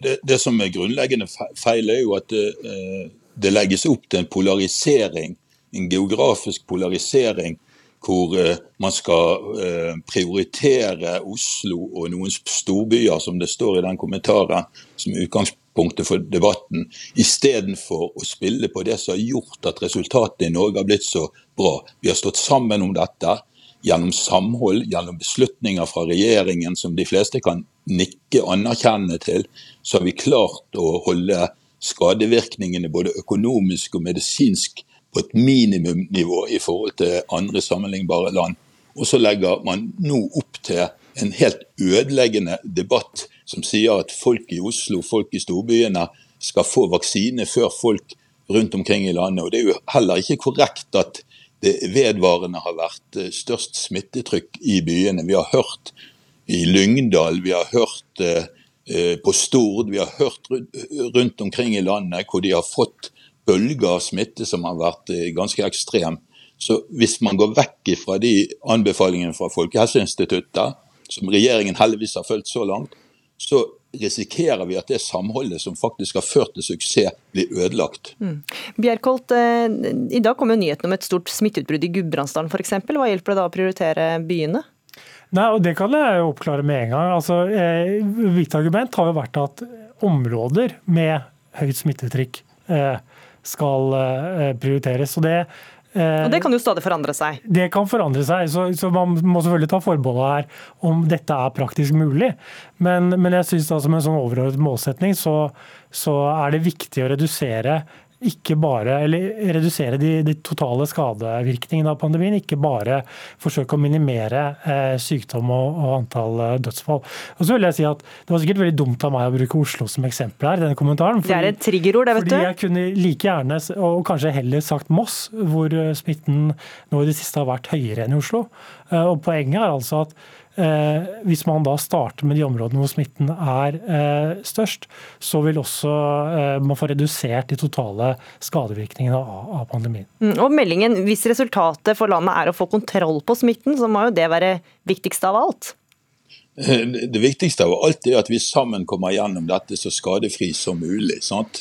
det. Det, som er grunnleggende feil, er jo at det, eh, det, legges opp til en polarisering, en geografisk polarisering, hvor eh, man skal eh, prioritere Oslo og noen storbyer, som det står i den kommentaren, som utgangspunktet for debatten, istedenfor å spille på det som har gjort at resultatet i Norge har blitt så bra. Vi har stått sammen om dette gjennom samhold, gjennom beslutninger fra regjeringen som de fleste kan nikke anerkjennende til, så har vi klart å holde skadevirkningene både økonomisk og medisinsk på et minimumnivå i forhold til andre sammenlignbare land. Og så legger man nå opp til en helt ødeleggende debatt som sier at folk i Oslo, folk i storbyene, skal få vaksine før folk rundt omkring i landet. Og Det er jo heller ikke korrekt at det vedvarende har vært eh, størst smittetrykk i byene. Vi har hørt i Lyngdal, vi har hørt eh, eh, på Stord, vi har hørt rundt omkring i landet hvor de har fått bølger av smitte som har vært ganske ekstrem. Så hvis man går vekk fra de anbefalingene fra Folkehelseinstituttet, som regjeringen heldigvis har fulgt så langt, så risikerer vi at det samholdet som faktisk har ført til suksess, blir ødelagt. Mm. Bjerkholt, eh, I dag kom jo nyheten om et stort smitteutbrudd i Gudbrandsdalen f.eks. Hva hjelper det da å prioritere byene? Nei, og Det kan jeg oppklare med en gang. Altså, eh, Mitt argument har jo vært at områder med høyt smittetrykk eh, skal eh, prioriteres. og det og Det kan jo stadig forandre seg? Det kan forandre seg, så, så man må selvfølgelig ta forbehold her om dette er praktisk mulig. Men, men jeg synes da som en sånn overordnet målsetning så, så er det viktig å redusere ikke bare, eller redusere de, de, totale skadevirkningene av pandemien, ikke bare forsøke å minimere eh, sykdom og, og antall eh, dødsfall. Og så vil jeg si at Det var sikkert veldig dumt av meg å bruke Oslo som eksempel her. i denne kommentaren. Fordi, det er et triggerord, det, vet du. Fordi jeg kunne like gjerne, og kanskje heller sagt Moss, hvor eh, smitten nå i det siste har vært høyere enn i Oslo. Eh, og Poenget er altså at hvis man da starter med de områdene hvor smitten er eh, størst, så vil også eh, man få redusert de totale skadevirkningene av, pandemien. Mm, og meldingen, Hvis resultatet for landet er å få kontroll på smitten, så må jo det være viktigst av alt? Det viktigste av alt er at vi sammen kommer gjennom dette så skadefri som mulig. Sant?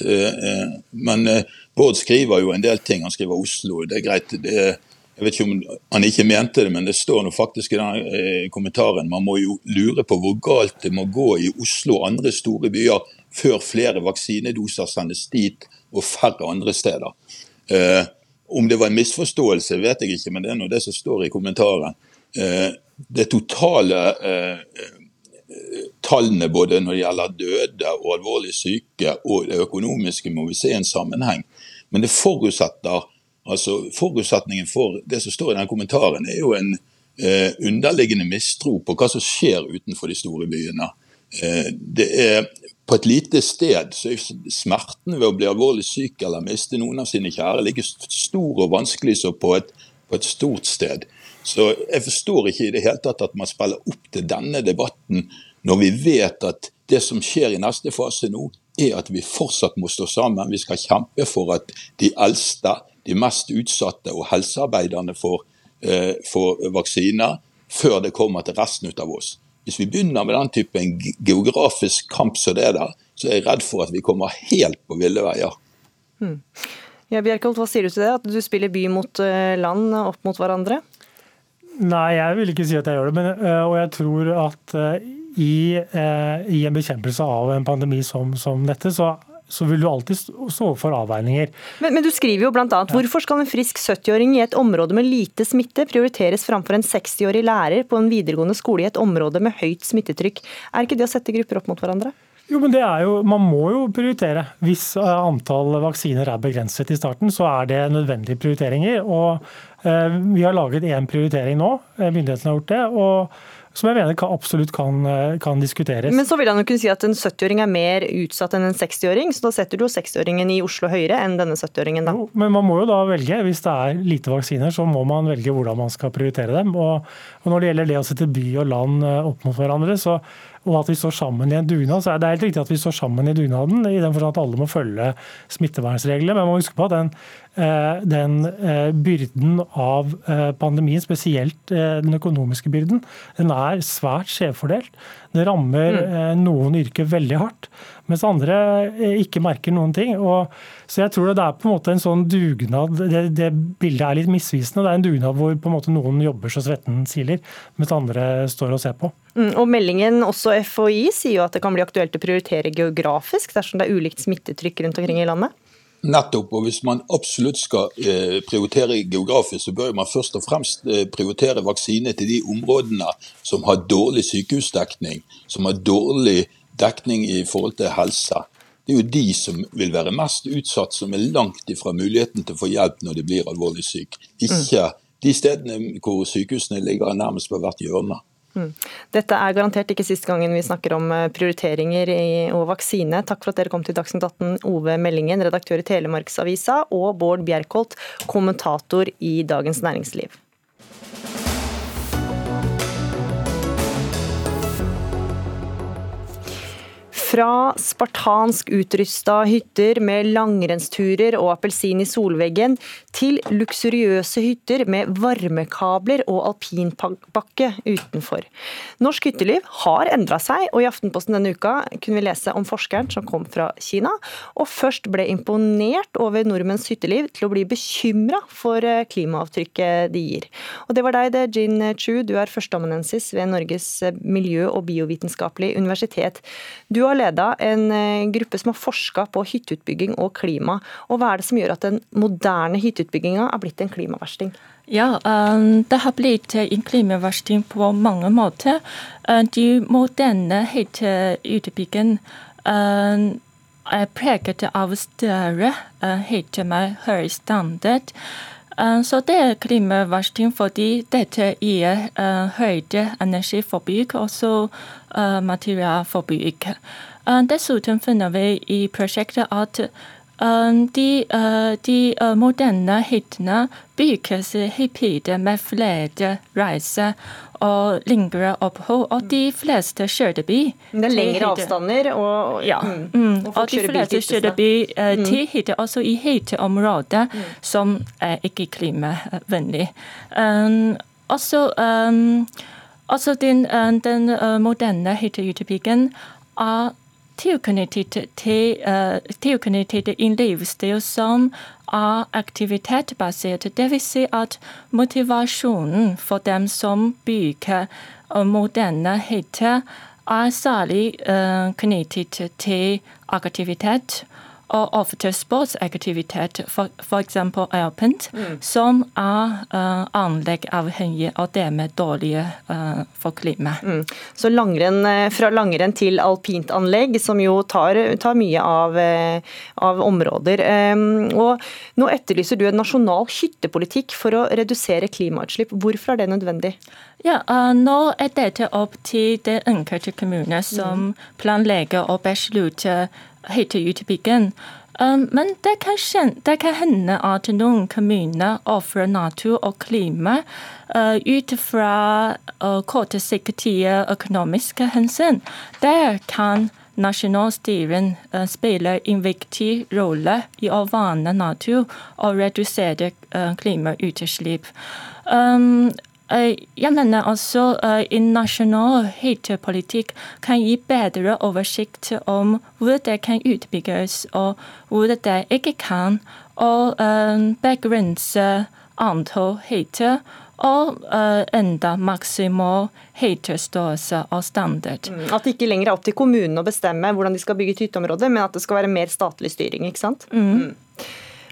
Men Bård skriver jo en del ting. Han skriver Oslo, det er greit. det er jeg vet ikke om han ikke mente det, men det står nå faktisk i den eh, kommentaren. Man må jo lure på hvor galt det må gå i Oslo og andre store byer før flere vaksinedoser sendes dit og færre andre steder. Eh, om det var en misforståelse, vet jeg ikke, men det er nå det som står i kommentaren. Eh, det totale eh, tallene både når det gjelder døde og alvorlig syke og det økonomiske, må vi se i en sammenheng. Men det forutsetter Altså, Forutsetningen for det som står i den kommentaren, er jo en eh, underliggende mistro på hva som skjer utenfor de store byene. Eh, det er På et lite sted så er smerten ved å bli alvorlig syk eller miste noen av sine kjære like stor og vanskelig som på et, på et stort sted. Så jeg forstår ikke i det hele tatt at man spiller opp til denne debatten når vi vet at det som skjer i neste fase nå, er at vi fortsatt må stå sammen. Vi skal kjempe for at de eldste, de mest utsatte og helsearbeiderne får, eh, får vaksiner før det kommer til resten av oss. Hvis vi begynner med den typen geografisk kamp som det er der, så er jeg redd for at vi kommer helt på ville veier. Hmm. Ja, Bjerkholt, hva sier du til det? At du spiller by mot eh, land opp mot hverandre? Nei, jeg vil ikke si at jeg gjør det. Men, eh, og jeg tror at i, i, en bekjempelse av en pandemi som, som dette, så så vil du alltid stå for avveininger. Men, men, du skriver jo bl.a.: Ja. Hvorfor skal en frisk 70-åring i et område med lite smitte prioriteres framfor en 60-årig lærer på en videregående skole i et område med høyt smittetrykk? Er ikke det å sette grupper opp mot hverandre? Jo, men det er jo, Man må jo prioritere. Hvis eh, antall vaksiner er begrenset i starten, så er det nødvendige prioriteringer. og eh, Vi har laget én prioritering nå, eh, myndighetene har gjort det. og som jeg mener kan, absolutt kan, eh, kan, diskuteres. Men så vil han jo kunne si at en 70-åring er mer utsatt enn en 60-åring, så da setter du jo 60-åringen i Oslo høyere enn denne 70-åringen, da. Jo, men man må jo da velge. Hvis det er lite vaksiner, så må man velge hvordan man skal prioritere dem. Og, og når det gjelder det å sette by og land eh, opp mot hverandre, så og at vi står sammen i en dugnad. Så er det helt riktig at vi står sammen i dugnaden, i den forstand at alle må følge smittevernreglene. Men man må huske på at den Eh, den eh, byrden av eh, pandemien, spesielt den økonomiske byrden, den er svært skjevfordelt. Det rammer mm. noen yrker veldig hardt, mens andre ikke merker noen ting. Og, så jeg tror det er på en måte en sånn dugnad det, det, bildet er litt misvisende. Det er en dugnad hvor på en måte noen jobber så svetten siler, mens andre står og ser på. Mm, og Meldingen, også FHI, sier jo at det kan bli aktuelt å prioritere geografisk dersom det er ulikt smittetrykk rundt omkring i landet? Nettopp. og Hvis man absolutt skal eh, prioritere geografisk, så bør man først og fremst eh, prioritere vaksine til de områdene som har dårlig sykehusdekning, som har dårlig dekning i forhold til helse. Det er jo de som vil være mest utsatt, som er langt ifra muligheten til å få hjelp når de blir alvorlig syke. Ikke de stedene hvor sykehusene ligger nærmest på hvert hjørne. Mm. Dette er garantert ikke siste gangen vi snakker om eh, prioriteringer og vaksine. Takk for at dere kom til Dagsnytt 18, Ove Meldingen, redaktør i Telemarksavisa, og Bård Bjerkholt, kommentator i Dagens Næringsliv. Fra spartansk utrusta hytter med langrennsturer og appelsin i solveggen, til luksuriøse hytter med varmekabler og alpinbakke utenfor. Norsk hytteliv har endra seg, og i Aftenposten denne uka kunne vi lese om forskeren som kom fra Kina, og først ble imponert over nordmenns hytteliv til å bli bekymra for eh, klimaavtrykket de gir. Og det var deg, det, Jin Chu, du er førsteamanuensis ved Norges miljø- og biovitenskapelige universitet. Du har leda en eh, gruppe som har forska på hytteutbygging og klima. Og hva er det som gjør at den moderne hytteutbygginga er blitt en klimaversting? Ja, um, det har blitt en klimaversting på mange måter. Uh, de moderne hytteutbygging er preget av større hytter med høy standard. Så det er klimaversting fordi dette gir høyere energiforbruk og materialforbruk. Eh, dessuten finner vi i prosjektet at eh, de, de moderne hyttene bygges hyppig med flere reiser og lengre opphold. Og de fleste kjører bil. Det er lengre avstander og, ja. Mm. mm. og, og de fleste kjører bil uh, til hytte, også i hytteområder mm. som er ikke klimavennlig. Um, også um, altså den, uh, den uh, moderne hytteutbyggingen er tilknyttet til, en livsstil som er aktivitetsbasert. Dvs. Si at motivasjonen for dem som bygger moderne hytter, er særlig knyttet til aktivitet og ofte sportsaktivitet, f.eks. alpint, mm. som er uh, anlegg avhengig av det med dårlige uh, for klimaet. Mm. Så langrenn, eh, fra langrenn til alpintanlegg, som jo tar, tar mye av, av områder. Um, og nå etterlyser du en nasjonal hyttepolitikk for å redusere klimautslipp. Hvorfor er det nødvendig? Ja, uh, Nå er dette opp til det enkelte kommune som mm. planlegger å beslutte hytteutbygging. utbygging. men det kan, hende at noen kommuner ofrer natur og klima uh, ut fra uh, kortsiktige økonomiske hensyn. Der kan nasjonalstyren uh, spille en viktig rolle i å verne natur og redusere klimautslipp. Eh, jeg mener altså eh, en nasjonal hatepolitikk kan gi bedre oversikt om hvor det kan utbygges og hvor det ikke kan, og eh, begrense antall hater og enda maksimal hyttestørrelse og standard. Mm, at det ikke lenger er opp til kommunene å bestemme hvordan de skal bygge et hytteområde, men at det skal være mer statlig styring, ikke sant? Mm. mm.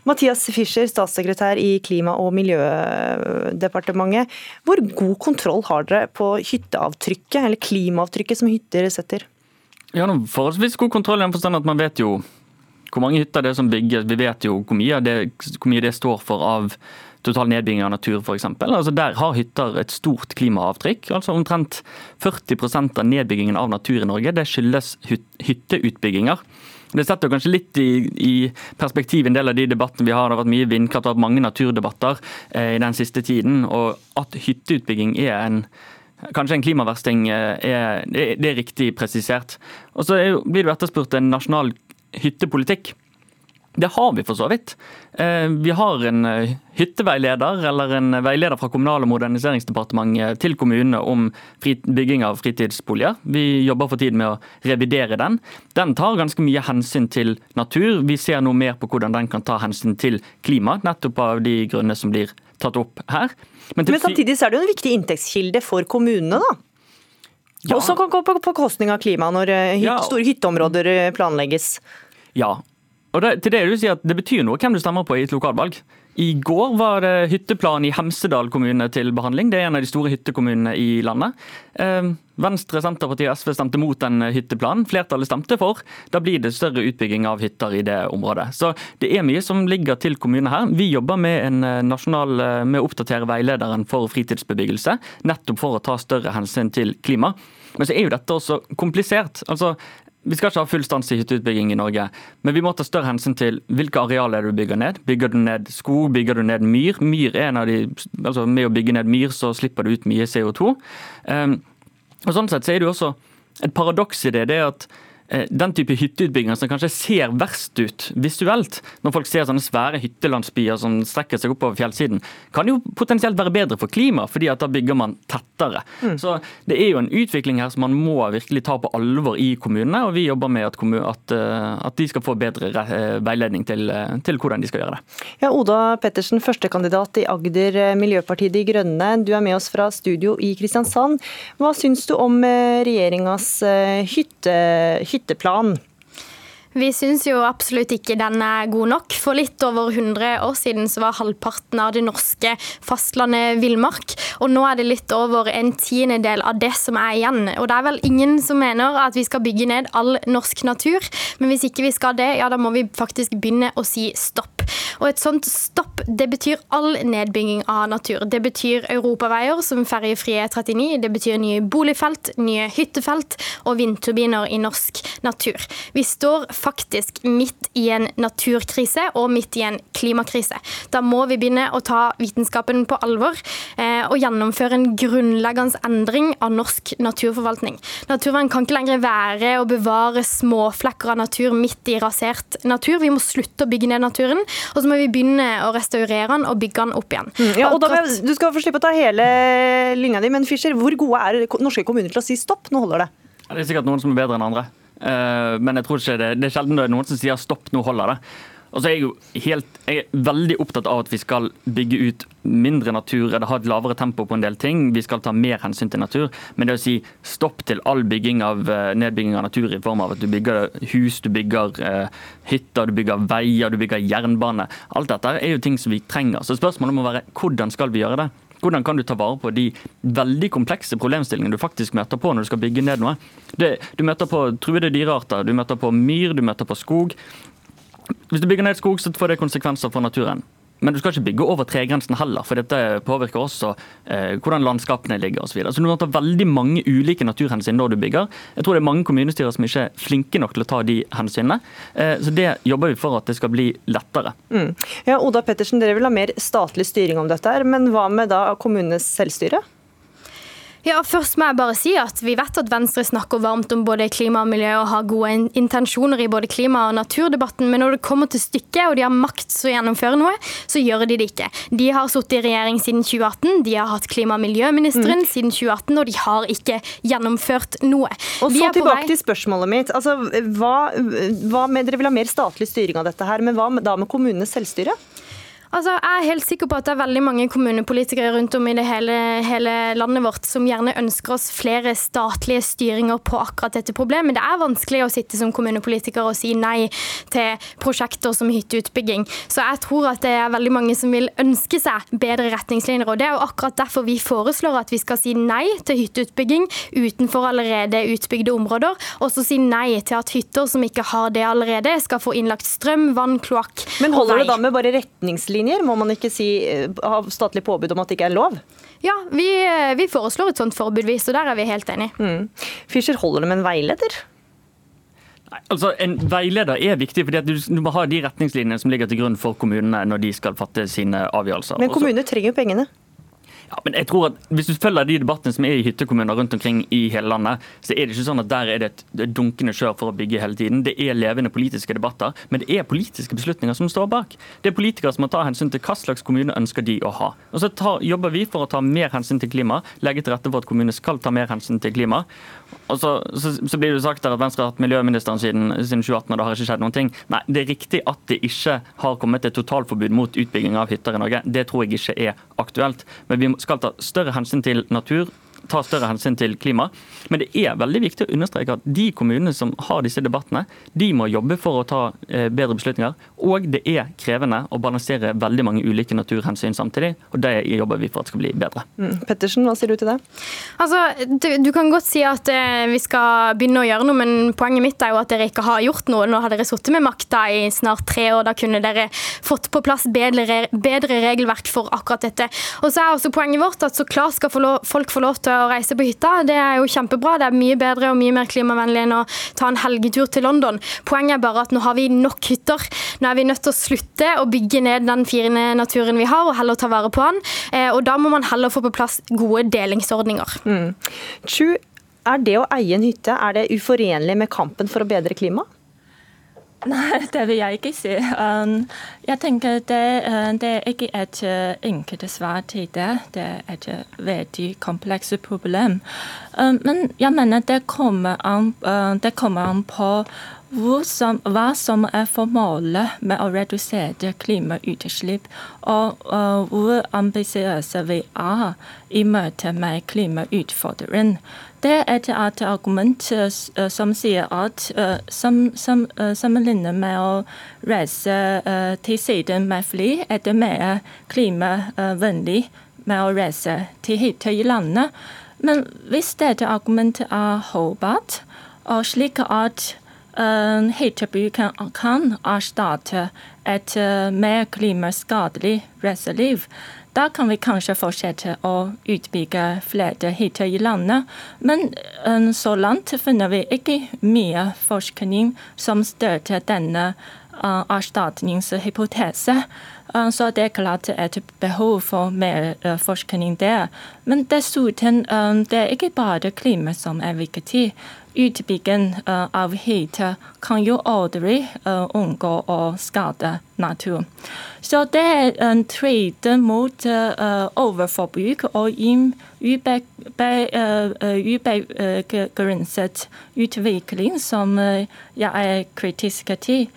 Mathias Fischer, statssekretær i Klima- og miljødepartementet. Hvor god kontroll har dere på hytteavtrykket, eller klimaavtrykket som hytter setter? Ja, noen forholdsvis god kontroll i den forstand at man vet jo hvor mange hytter det er som bygges. Vi vet jo hvor mye det, hvor mye det står for av total nedbygging av natur f.eks. Altså der har hytter et stort klimaavtrykk. altså Omtrent 40% av nedbyggingen av natur i Norge det skyldes hytteutbygginger. Det setter kanskje litt i, i, perspektiv en del av de debattene vi har. Det har vært mye vindkraft og mange naturdebatter eh, i den siste tiden. Og at hytteutbygging er en Kanskje en klimaversting eh, er, det er riktig presisert. Og så blir det etterspurt en nasjonal hyttepolitikk. Det har vi for så vidt. Eh, vi har en eh, hytteveileder, eller en veileder fra Kommunal- og moderniseringsdepartementet til kommunene om bygging av fritidsboliger. Vi jobber for tiden med å revidere den. Den tar ganske mye hensyn til natur. Vi ser nå mer på hvordan den kan ta hensyn til klima, nettopp av de grunnene som blir tatt opp her. Men, Men samtidig er det jo en viktig inntektskilde for kommunene, da? Ja. Og som kan gå på bekostning av klima når hytte, ja. store hytteområder planlegges. Ja, og det, til det du sier at det betyr noe hvem du stemmer på i et lokalvalg. I går var det hytteplan i Hemsedal kommune til behandling. Det er en av de store hyttekommunene i landet. Eh, Venstre, Senterpartiet og SV stemte mot den hytteplanen. Flertallet stemte for. Da blir det større utbygging av hytter i det området. Så det er mye som ligger til kommunene her. Vi jobber med, en eh, nasjonal, eh, med å oppdatere veilederen for fritidsbebyggelse, nettopp for å ta større hensyn til klima. Men så er jo dette også komplisert. Altså, vi skal ikke ha full stans i hytteutbygging i Norge, men vi må ta større hensyn til hvilke arealer du bygger ned. Bygger du ned skog, bygger du ned myr? Myr er en av de, altså Med å bygge ned myr så slipper du ut mye CO2. Um, ehm, og sånn sett så er det jo også et paradoks i det. det er at den type hytteutbygginger som kanskje ser verst ut visuelt, når folk ser sånne svære hyttelandsbyer som strekker seg oppover fjellsiden, kan jo potensielt være bedre for klimaet, fordi at da bygger man tettere. Mm. Så Det er jo en utvikling her som man må virkelig ta på alvor i kommunene, og vi jobber med at, at, eh, at de skal få bedre eh, veiledning til, til, hvordan de skal gjøre det. Ja, Oda Pettersen, førstekandidat i Agder Miljøpartiet De Grønne. Du er med oss fra studio i Kristiansand. Hva syns du om regjeringas hytte, hytte hytteplan. Vi syns jo absolutt ikke den er god nok. For litt over 100 år siden så var halvparten av det norske fastlandet villmark. Og nå er det litt over en tiendedel av det som er igjen. Og det er vel ingen som mener at vi skal bygge ned all norsk natur. Men hvis ikke vi skal det, ja da må vi faktisk begynne å si stopp. Og et sånt stopp, det betyr all nedbygging av natur. Det betyr europaveier som ferjefrie 39, det betyr nye boligfelt, nye hyttefelt og vindturbiner i norsk natur. Vi står faktisk midt i en naturkrise og midt i en klimakrise. Da må vi begynne å ta vitenskapen på alvor eh, og gjennomføre en grunnleggende endring av norsk naturforvaltning. Naturvern kan ikke lenger være å bevare småflekker av natur midt i rasert natur. Vi må slutte å bygge ned naturen, og så må vi begynne å restaurere den og bygge den opp igjen. Mm, ja, og da, du skal få slippe å ta hele linja di, men Fischer, hvor gode er norske kommuner til å si stopp? Nå holder det. Det er sikkert noen som er bedre enn andre. Eh, men jeg tror ikke det, det er sjelden det er noen som sier stopp, nå holder det. Og så er Jeg jo helt, jeg er veldig opptatt av at vi skal bygge ut mindre natur eller ha et lavere tempo på en del ting. Vi skal ta mer hensyn til natur. Men det å si stopp til all bygging av, eh, nedbygging av natur i form av at du bygger hus, du bygger eh, hytter, du bygger veier, du bygger jernbane Alt dette er jo ting som vi trenger. Så spørsmålet må være hvordan skal vi gjøre det? Hvordan kan du ta vare på de veldig komplekse problemstillingene du faktisk møter på når du skal bygge ned noe? Det, du møter på truede dyrearter, du møter på myr, du møter på skog. Hvis du bygger ned skog, så får det konsekvenser for naturen. Men du skal ikke bygge over tregrensen heller, for dette påvirker også eh, hvordan landskapene ligger osv. Så, videre. så du må ta veldig mange ulike naturhensyn når du bygger. Jeg tror det er mange kommunestyrer som ikke er flinke nok til å ta de hensynene. Eh, så det jobber vi for at det skal bli lettere. Mm. Ja, Oda Pettersen, dere vil ha mer statlig styring om dette, men hva med da kommunenes selvstyre? Ja, først må jeg bare si at Vi vet at Venstre snakker varmt om både klima og miljø og har gode intensjoner i både klima- og naturdebatten, men når det kommer til stykket og de har makt til å gjennomføre noe, så gjør de det ikke. De har sittet i regjering siden 2018, de har hatt klima- og miljøministeren mm. siden 2018, og de har ikke gjennomført noe. Og så tilbake til spørsmålet mitt. Altså, hva, hva med, Dere vil ha mer statlig styring av dette, her, men hva da med kommunenes selvstyre? Altså, jeg er helt sikker på at det er veldig mange kommunepolitikere rundt om i det hele, hele, landet vårt som gjerne ønsker oss flere statlige styringer på akkurat dette problemet. Det er vanskelig å sitte som kommunepolitiker og si nei til prosjekter som hytteutbygging. Så jeg tror at det er veldig mange som vil ønske seg bedre retningslinjer. og Det er jo akkurat derfor vi foreslår at vi skal si nei til hytteutbygging utenfor allerede utbygde områder, og så si nei til at hytter som ikke har det allerede, skal få innlagt strøm, vann, kloakk og vei. Men holder det da med bare retningslinjer? Retningslinjer? Må man ikke si, eh, ha statlig påbud om at det ikke er lov? Ja, vi, eh, vi foreslår et sånt forbud, så der er vi helt enig. Mm. Fischer, holder det med en veileder? Altså En veileder er viktig, fordi at du, du må ha de retningslinjene som ligger til grunn for kommunene når de skal fatte sine avgjørelser. Men kommunene trenger jo pengene? Ja, men jeg tror at Hvis du følger de debattene som er i hyttekommuner rundt omkring i hele landet, så er det ikke sånn at der er det et dunkende kjør for å bygge hele tiden. Det er levende politiske debatter, men det er politiske beslutninger som står bak. Det er politikere som må ta hensyn til hva slags kommune ønsker de å ha. Og Så tar, jobber vi for å ta mer hensyn til klima, legge til rette for at kommunene skal ta mer hensyn til klima. Og så, så, så, blir det sagt at Venstre har hatt miljøministeren siden, siden 2018, og det har ikke skjedd noen ting. Nei, det er riktig at det ikke har kommet et totalforbud mot utbygging av hytter i Norge. Det tror jeg ikke er aktuelt. Men vi skal ta større hensyn til natur, ta større hensyn til klima. Men det er veldig viktig å understreke at de kommunene som har disse debattene, de må jobbe for å ta eh, bedre beslutninger. Og det er krevende å balansere veldig mange ulike naturhensyn samtidig. Og det jobber vi for at skal bli bedre. Mm. Pettersen, hva sier du til det? Altså, du, du kan godt si at eh, vi skal begynne å gjøre noe, men poenget mitt er jo at dere ikke har gjort noe. Nå har dere sittet med makta i snart tre år. Da kunne dere fått på plass bedre, bedre regelverk for akkurat dette. Og så er også poenget vårt at så klart skal folk få lov til å reise på hytta. Det er jo kjempebra. Det er mye bedre og mye mer klimavennlig enn å ta en helgetur til London. Poenget er bare at nå har vi nok hytter. Nå er vi nødt til å slutte å bygge ned den fine naturen vi har, og heller ta vare på den. Eh, og da må man heller få på plass gode delingsordninger. Mm. Chu, er det å eie en hytte er det uforenlig med kampen for å bedre klimaet? Nei, det vil jeg ikke si. Um, jeg tenker det, uh, det er ikke et uh, enkelt svar til det. Det er et uh, veldig komplekst problem. Um, men jeg mener det kommer an, det kommer an på som, hva som er formålet med å redusere klimautslipp, og hvor ambisiøse vi er i møte med klimautfordringen. Det er et argument uh, som sier at uh, som, som, sammenlignet med å reise til siden med fly, er det mer klimavennlig med å reise til hytta i landet. Men hvis dette argumentet er holdbart, og slik at uh, hyttebruk kan, kan erstatte et mer klimaskadelig reiseliv, da kan vi kanskje fortsette å utbygge flere hytter i landet. Men um, så langt finner vi ikke mye forskning som støtter denne erstatningshypotese. Uh, så det er klart et behov for mer uh, forskning der. Men dessuten, det er ikke bare klima som er viktig utbygging av hytter kan jo aldri unngå å skade natur. Så det er en trade mot overforbruk og ubegrenset utvikling som jeg er kritisk til.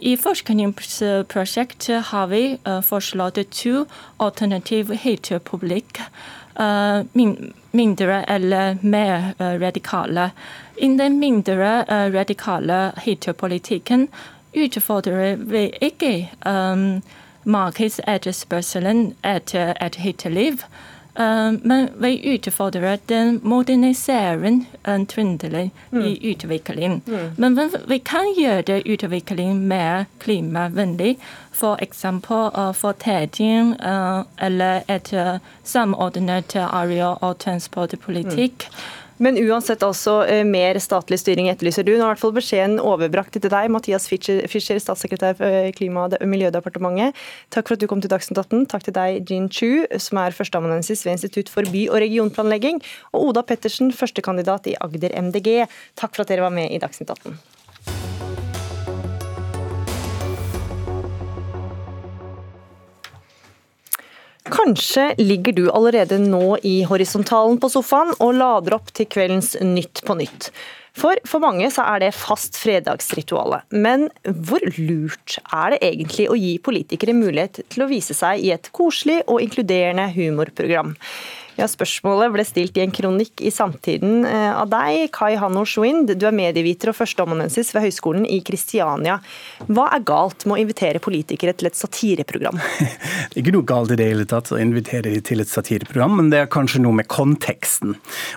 I forskningsprosjektet har vi foreslått to alternative hyttepublikk uh, mindre eller mer radikale. I den mindre radikale hyttepolitikken utfordrer vi ikke um, markedsetterspørselen etter et hytteliv. Men vi utfordrer den moderniseringen trendelig mm. i utvikling. Mm. Men vi kan gjøre utvikling mer klimavennlig. F.eks. Uh, fortetting uh, eller et uh, samordnet areal- og transportpolitikk. Mm. Men uansett altså eh, mer statlig styring etterlyser du. Nå har i hvert fall beskjeden overbrakt til deg, Mathias Fischer, statssekretær for eh, Klima- og miljødepartementet. Takk for at du kom til Dagsnytt 18. Takk til deg, Jean Chu, som er førsteamanuensis ved Institutt for by- og regionplanlegging, og Oda Pettersen, førstekandidat i Agder MDG. Takk for at dere var med i Dagsnytt 18. Kanskje ligger du allerede nå i horisontalen på sofaen og lader opp til kveldens Nytt på nytt. For for mange så er det fast fredagsritualet. Men hvor lurt er det egentlig å gi politikere mulighet til å vise seg i et koselig og inkluderende humorprogram? Ja, Spørsmålet ble stilt i en kronikk i Samtiden eh, av deg, Kai Hanno Schwind. Du er medieviter og førsteamanuensis ved Høgskolen i Kristiania. Hva er galt med å invitere politikere til et satireprogram? Det er ikke noe galt i det hele tatt å invitere dem til et satireprogram, men det er kanskje noe med konteksten.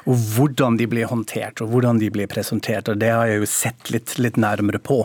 Og hvordan de blir håndtert, og hvordan de blir presentert. og Det har jeg jo sett litt, litt nærmere på.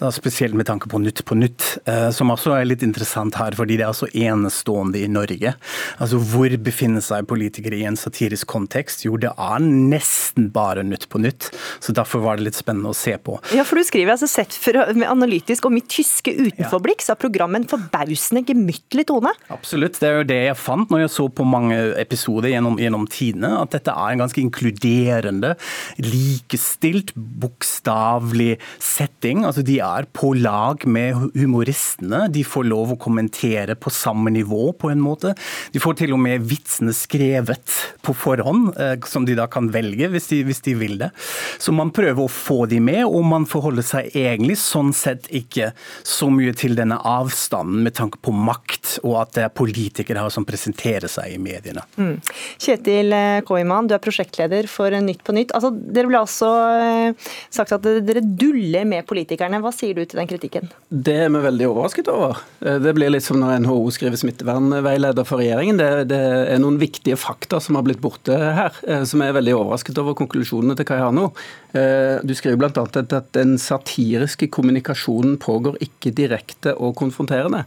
Da spesielt med tanke på Nytt på Nytt, eh, som også er litt interessant her, fordi det er så enestående i Norge. Altså Hvor befinner seg politikere politikere i en satirisk kontekst. Jo, det er nesten bare Nytt på nytt. Så derfor var det litt spennende å se på. Ja, for du skriver altså sett fra, med analytisk og mitt tyske utenforblikk, så har programmet en forbausende gemyttlig tone. Absolutt. Det er jo det jeg fant når jeg så på mange episoder gjennom, gjennom tidene. At dette er en ganske inkluderende, likestilt, bokstavelig setting. Altså de er på lag med humoristene. De får lov å kommentere på samme nivå, på en måte. De får til og med vitsene skrevet skrevet på forhånd, eh, som de da kan velge hvis de, hvis de, vil det. Så man prøver å få de med, og man forholder seg egentlig sånn sett ikke så mye til denne avstanden med tanke på makt, og at det er politikere her som presenterer seg i mediene. Mm. Kjetil eh, Koiman, du er prosjektleder for Nytt på Nytt. Altså, dere ble altså eh, sagt at dere duller med politikerne. Hva sier du til den kritikken? Det er vi veldig overrasket over. Det blir litt som når NHO skriver smittevernveileder for regjeringen. Det, det er noen viktige fakta fakta som har blitt borte her, som som er veldig overrasket over konklusjonene til Kayano. Eh, du skriver bl.a. at den satiriske kommunikasjonen pågår ikke direkte og konfronterende.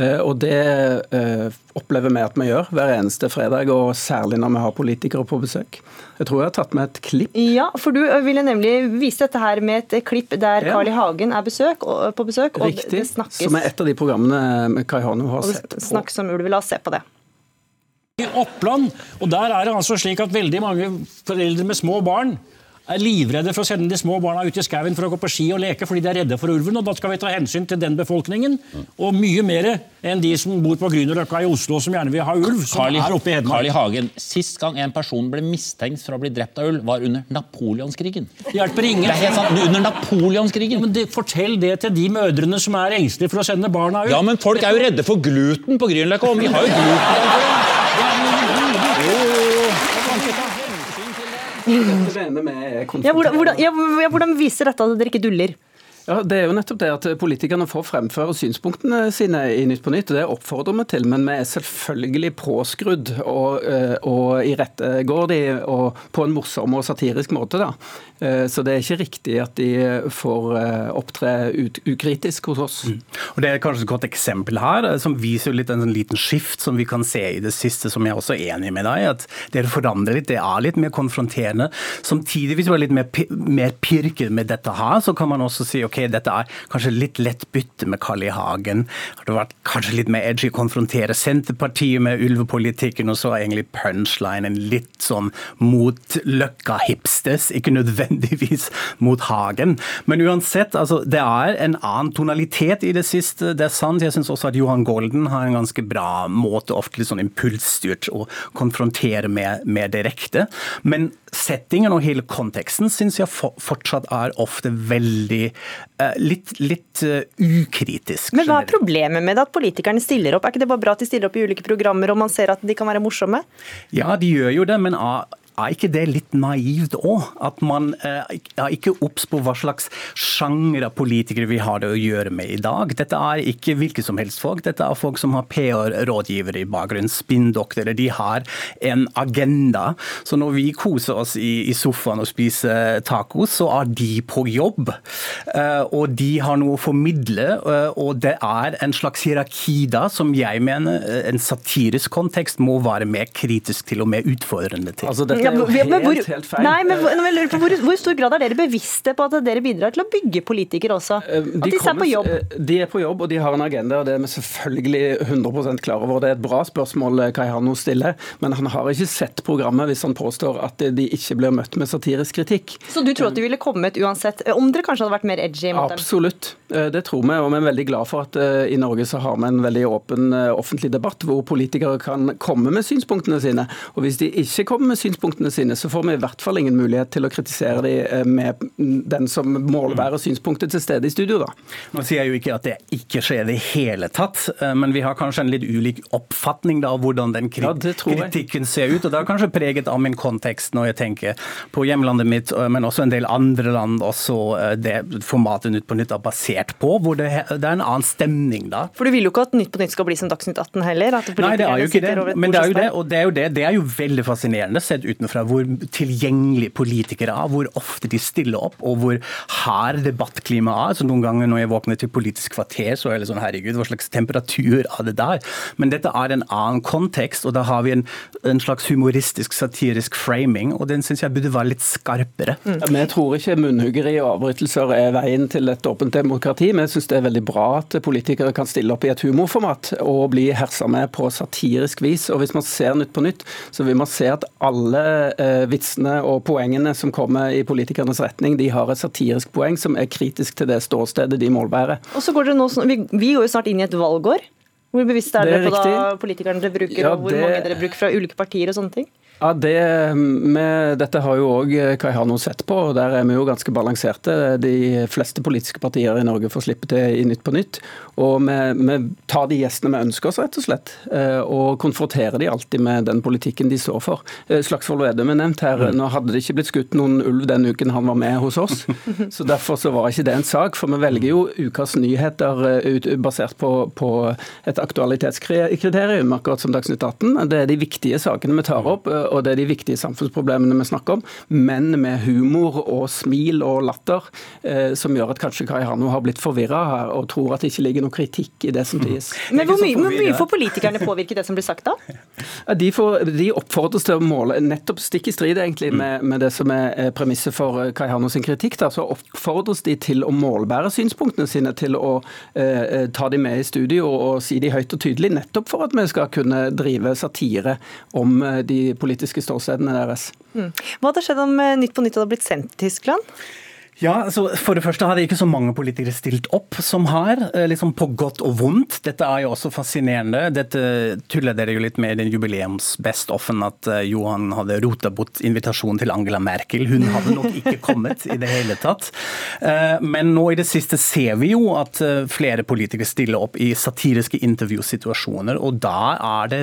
Eh, og det opplever vi at vi gjør hver eneste fredag, og særlig når vi har politikere på besøk. Jeg tror jeg har tatt med et klipp. Ja, for du ville nemlig vise dette her med et klipp der ja. Carl I. Hagen er besøk, på besøk. Riktig, som er et av de programmene Kai Hano har sett på. Det Snakkes om ulv. La oss se på det i Oppland. Og der er det altså slik at veldig mange foreldre med små barn er livredde for å sende de små barna ut i skauen for å gå på ski og leke fordi de er redde for ulven. og Da skal vi ta hensyn til den befolkningen, og mye mer enn de som bor på Grünerløkka i Oslo som gjerne vil ha ulv. som Carl, er oppe i Hedmark. Carl. Hagen, Sist gang en person ble mistenkt for å bli drept av ulv, var under napoleonskrigen. Det hjelper ingen. Det er helt sant, under napoleonskrigen. Ja, men det, Fortell det til de mødrene som er engstelige for å sende barna ut. Ja, men folk er jo redde for gluten på Grünerløkka, vi har jo gluten. Ja, hvordan, hvordan, ja, hvordan viser dette at dere ikke duller? Ja, Det er jo nettopp det at politikerne får fremføre synspunktene sine i Nytt på Nytt. og Det oppfordrer vi til, men vi er selvfølgelig påskrudd og, i rette går de og på en morsom og satirisk måte. da. Eh, så det er ikke riktig at de får opptre opptre ukritisk hos oss. Mm. Og Det er kanskje et godt eksempel her, eh, som viser litt en sånn liten skift som vi kan se i det siste, som jeg også er enig med deg at dere forandrer litt. Det er litt mer konfronterende. Samtidig, hvis du er litt mer, mer pirket med dette her, så kan man også si ok, dette er kanskje litt lett bytte med Carl I. Hagen. Det vært kanskje litt mer edgy å konfrontere Senterpartiet med ulvepolitikken, og så er egentlig punchlinen litt sånn mot Løkka-hipsters. Ikke nødvendigvis mot Hagen. Men uansett, altså, det er en annen tonalitet i det siste. Det er sant. Jeg syns også at Johan Golden har en ganske bra måte, ofte litt sånn impulsstyrt, å konfrontere med, med direkte. Men settingen og hele konteksten syns jeg fortsatt er ofte veldig litt, litt uh, ukritisk. Men hva er problemet med det at politikerne stiller opp? Er ikke det bare bra at de stiller opp i ulike programmer og man ser at de kan være morsomme? Ja, de gjør jo det, men er ikke det litt naivt òg? At man er ikke obs på hva slags sjanger av politikere vi har det å gjøre med i dag. Dette er ikke hvilke som helst folk. Dette er folk som har PR-rådgivere i bakgrunnen, spinndoktorer. De har en agenda. Så når vi koser oss i, sofaen og spiser tacos, så er de på jobb. Uh, og de har noe å formidle. Uh, og det er en slags hierarki da som jeg mener en satirisk kontekst må være mer kritisk til og mer utfordrende til. Altså, dette er jo helt, hvor, helt feil. Nei, men hvor, hvor, hvor, stor grad er dere bevisste på at dere bidrar til å bygge politikere også? At de, de er på jobb? De er på jobb, og de har en agenda, og det er vi selvfølgelig 100% klar over. Det er et bra spørsmål Kai Hano stiller, men han har ikke sett programmet hvis han påstår at de ikke blir møtt med satirisk kritikk. Så du tror at de ville kommet uansett, om dere kanskje hadde vært mer edgy mot dem? Absolutt, det tror vi, og vi er veldig glad for at i Norge så har vi en veldig åpen offentlig debatt hvor politikere kan komme med synspunktene sine. Og hvis de ikke kommer med synspunktene sine, så får vi i hvert fall ingen mulighet til å kritisere dem med den som målbærer synspunktet til stede i studio, da. Nå sier jeg jo ikke at det ikke skjer i det hele tatt, eh, men vi har kanskje en litt ulik oppfatning da, av hvordan den kri ja, kritikken ser ut. og Det er kanskje preget av min kontekst når jeg tenker på hjemlandet mitt, eh, men også en del andre land også eh, det formatet Nytt på Nytt er basert på, hvor det, det er en annen stemning da. For du vil jo ikke at Nytt på Nytt skal bli som Dagsnytt 18 heller? Nei, det er jo ikke det. Men det er jo det, og det er jo, det, det er jo veldig fascinerende sett utenfra hvor tilgjengelig politikere er, hvor ofte de stiller opp, og hvor hard debattklimaet er. Så noen ganger når jeg våkner til Politisk kvarter, så er det sånn herregud, hva slags temperatur er det der? Men dette er en annen kontekst, og da har vi en, en slags humoristisk, satirisk framing, og den syns jeg burde være litt skarpere. Mm. Vi tror ikke munnhuggeri og avbrytelser er veien til et åpent demokrati. men jeg syns det er veldig bra at politikere kan stille opp i et humorformat og bli hersa med på satirisk vis. Og hvis man ser Nytt på Nytt, så vil man se at alle eh, vitsene og poengene som kommer i politikernes retning, de har et satirisk poeng som er kritisk til det ståstedet de målbærer. Og så går det nå, vi, vi går jo snart inn i et valgår. Hvor bevisst er dere på da politikerne dere bruker, ja, og hvor det... mange dere bruker fra ulike partier og sånne ting? Ja, det, med, Dette har jo òg Kai Hano sett på, og der er vi jo ganske balanserte. De fleste politiske partier i Norge får slippe til i Nytt på Nytt. Og vi, vi tar de gjestene vi ønsker oss, rett og slett. Eh, og konfronterer de alltid med den politikken de står for. Eh, Slagsvold Vedum er nevnt her. Nå hadde det ikke blitt skutt noen ulv den uken han var med hos oss. Så derfor så var ikke det en sak. For vi velger jo ukas nyheter eh, ut, basert på, på et aktualitetskriterium, akkurat som Dagsnytt 18. Det er de viktige sakene vi tar opp og det er de viktige samfunnsproblemene vi snakker om, men med humor og smil og latter, som gjør at kanskje Kai Hanno har blitt forvirra og tror at det ikke ligger noe kritikk i det som sies. Men hvor mye, hvor mye får politikerne påvirke det som blir sagt da? De, får, de oppfordres til å måle, nettopp stikk i strid egentlig med, med det som er premisset for eh, Kai Hano sin kritikk, da, så oppfordres de til å målbære synspunktene sine, til å eh, ta de med i studio og, og si de høyt og tydelig, nettopp for at vi skal kunne drive satire om eh, de politiske ståstedene deres. Mm. Hva hadde skjedd om eh, Nytt på Nytt hadde blitt sendt til Tyskland? Ja, altså For det første har det ikke så mange politikere stilt opp som har, eh, liksom på godt og vondt. Dette er jo også fascinerende. Dette tuller dere jo litt med i den jubileums-best-offen at eh, Johan hadde rota bort invitasjonen til Angela Merkel. Hun hadde nok ikke kommet i det hele tatt. Eh, men nå i det siste ser vi jo at flere politikere stiller opp i satiriske intervjusituasjoner, og da er det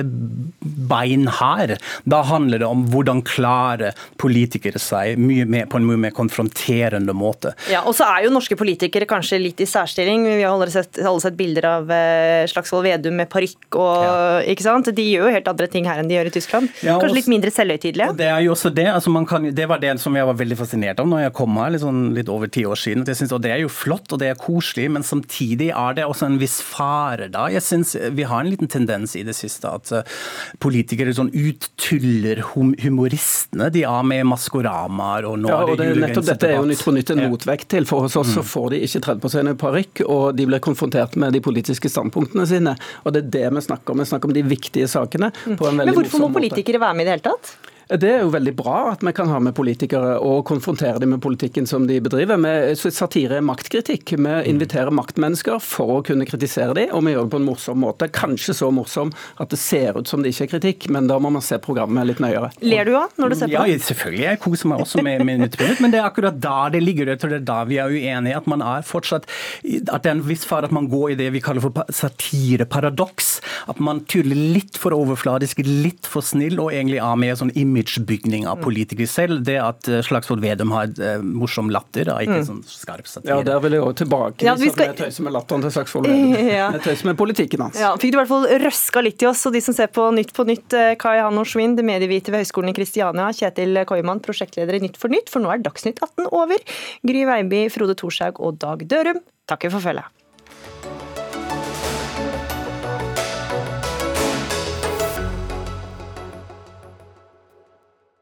bein her. Da handler det om hvordan klare politikere seg mer, på en mye mer konfronterende måte måte. Ja, og så er jo norske politikere kanskje litt i særstilling. Vi har alle sett, alle sett bilder av eh, Slagsvold Vedum med parykk og ja. ikke sant? De gjør jo helt andre ting her enn de gjør i Tyskland. Ja, kanskje litt mindre selvhøytidelige? Det er jo også det. Altså kan, det var det som jeg var veldig fascinert av når jeg kom her litt, sånn, litt over ti år siden. Synes, og Det er jo flott og det er koselig, men samtidig er det også en viss fare da. Jeg synes Vi har en liten tendens i det siste at uh, politikere sånn uttuller humoristene. De har med Maskoramaer og nå ja, og det, nettopp dette er jo Nytt på Nytt en motvekt til. For hos oss så mm. får de ikke tredd på seg en parykk, og de blir konfrontert med de politiske standpunktene sine. Og det er det vi snakker om. Vi snakker om de viktige sakene. på en veldig Men hvorfor må politikere være med i det hele tatt? Det er jo veldig bra at vi kan ha med politikere og konfrontere dem med politikken som de bedriver. Med satire er maktkritikk. Vi inviterer maktmennesker for å kunne kritisere dem, og vi gjør det på en morsom måte. Kanskje så morsom at det ser ut som det ikke er kritikk, men da må man se programmet litt nøyere. Ler du av når du ser på det? Ja, selvfølgelig. Jeg koser meg også med, Nytt på men det er akkurat da det ligger. der. tror det er da vi er uenige. At man er fortsatt At det er en viss fare at man går i det vi kaller for satireparadoks. At man tuller litt for overfladisk, litt for snill, og egentlig er med sånn image imagebygning av politikere selv. Det at Slagsvold Vedum har morsom latter, og ikke mm. sånn skarp satire. Ja, der vil jeg også tilbake. Ja, skal... Jeg tøyser med latteren til Slagsvold Vedum. Ja. Jeg tøyser med politikken hans. Ja, fikk du i hvert fall røska litt i oss, og de som ser på Nytt på Nytt, Kai Hanno Schwind, medieviter ved Høgskolen i Kristiania, Kjetil Koiman, prosjektleder i Nytt for Nytt, for nå er Dagsnytt 18 over. Gry Veiby, Frode Thorshaug og Dag Dørum takker for følget.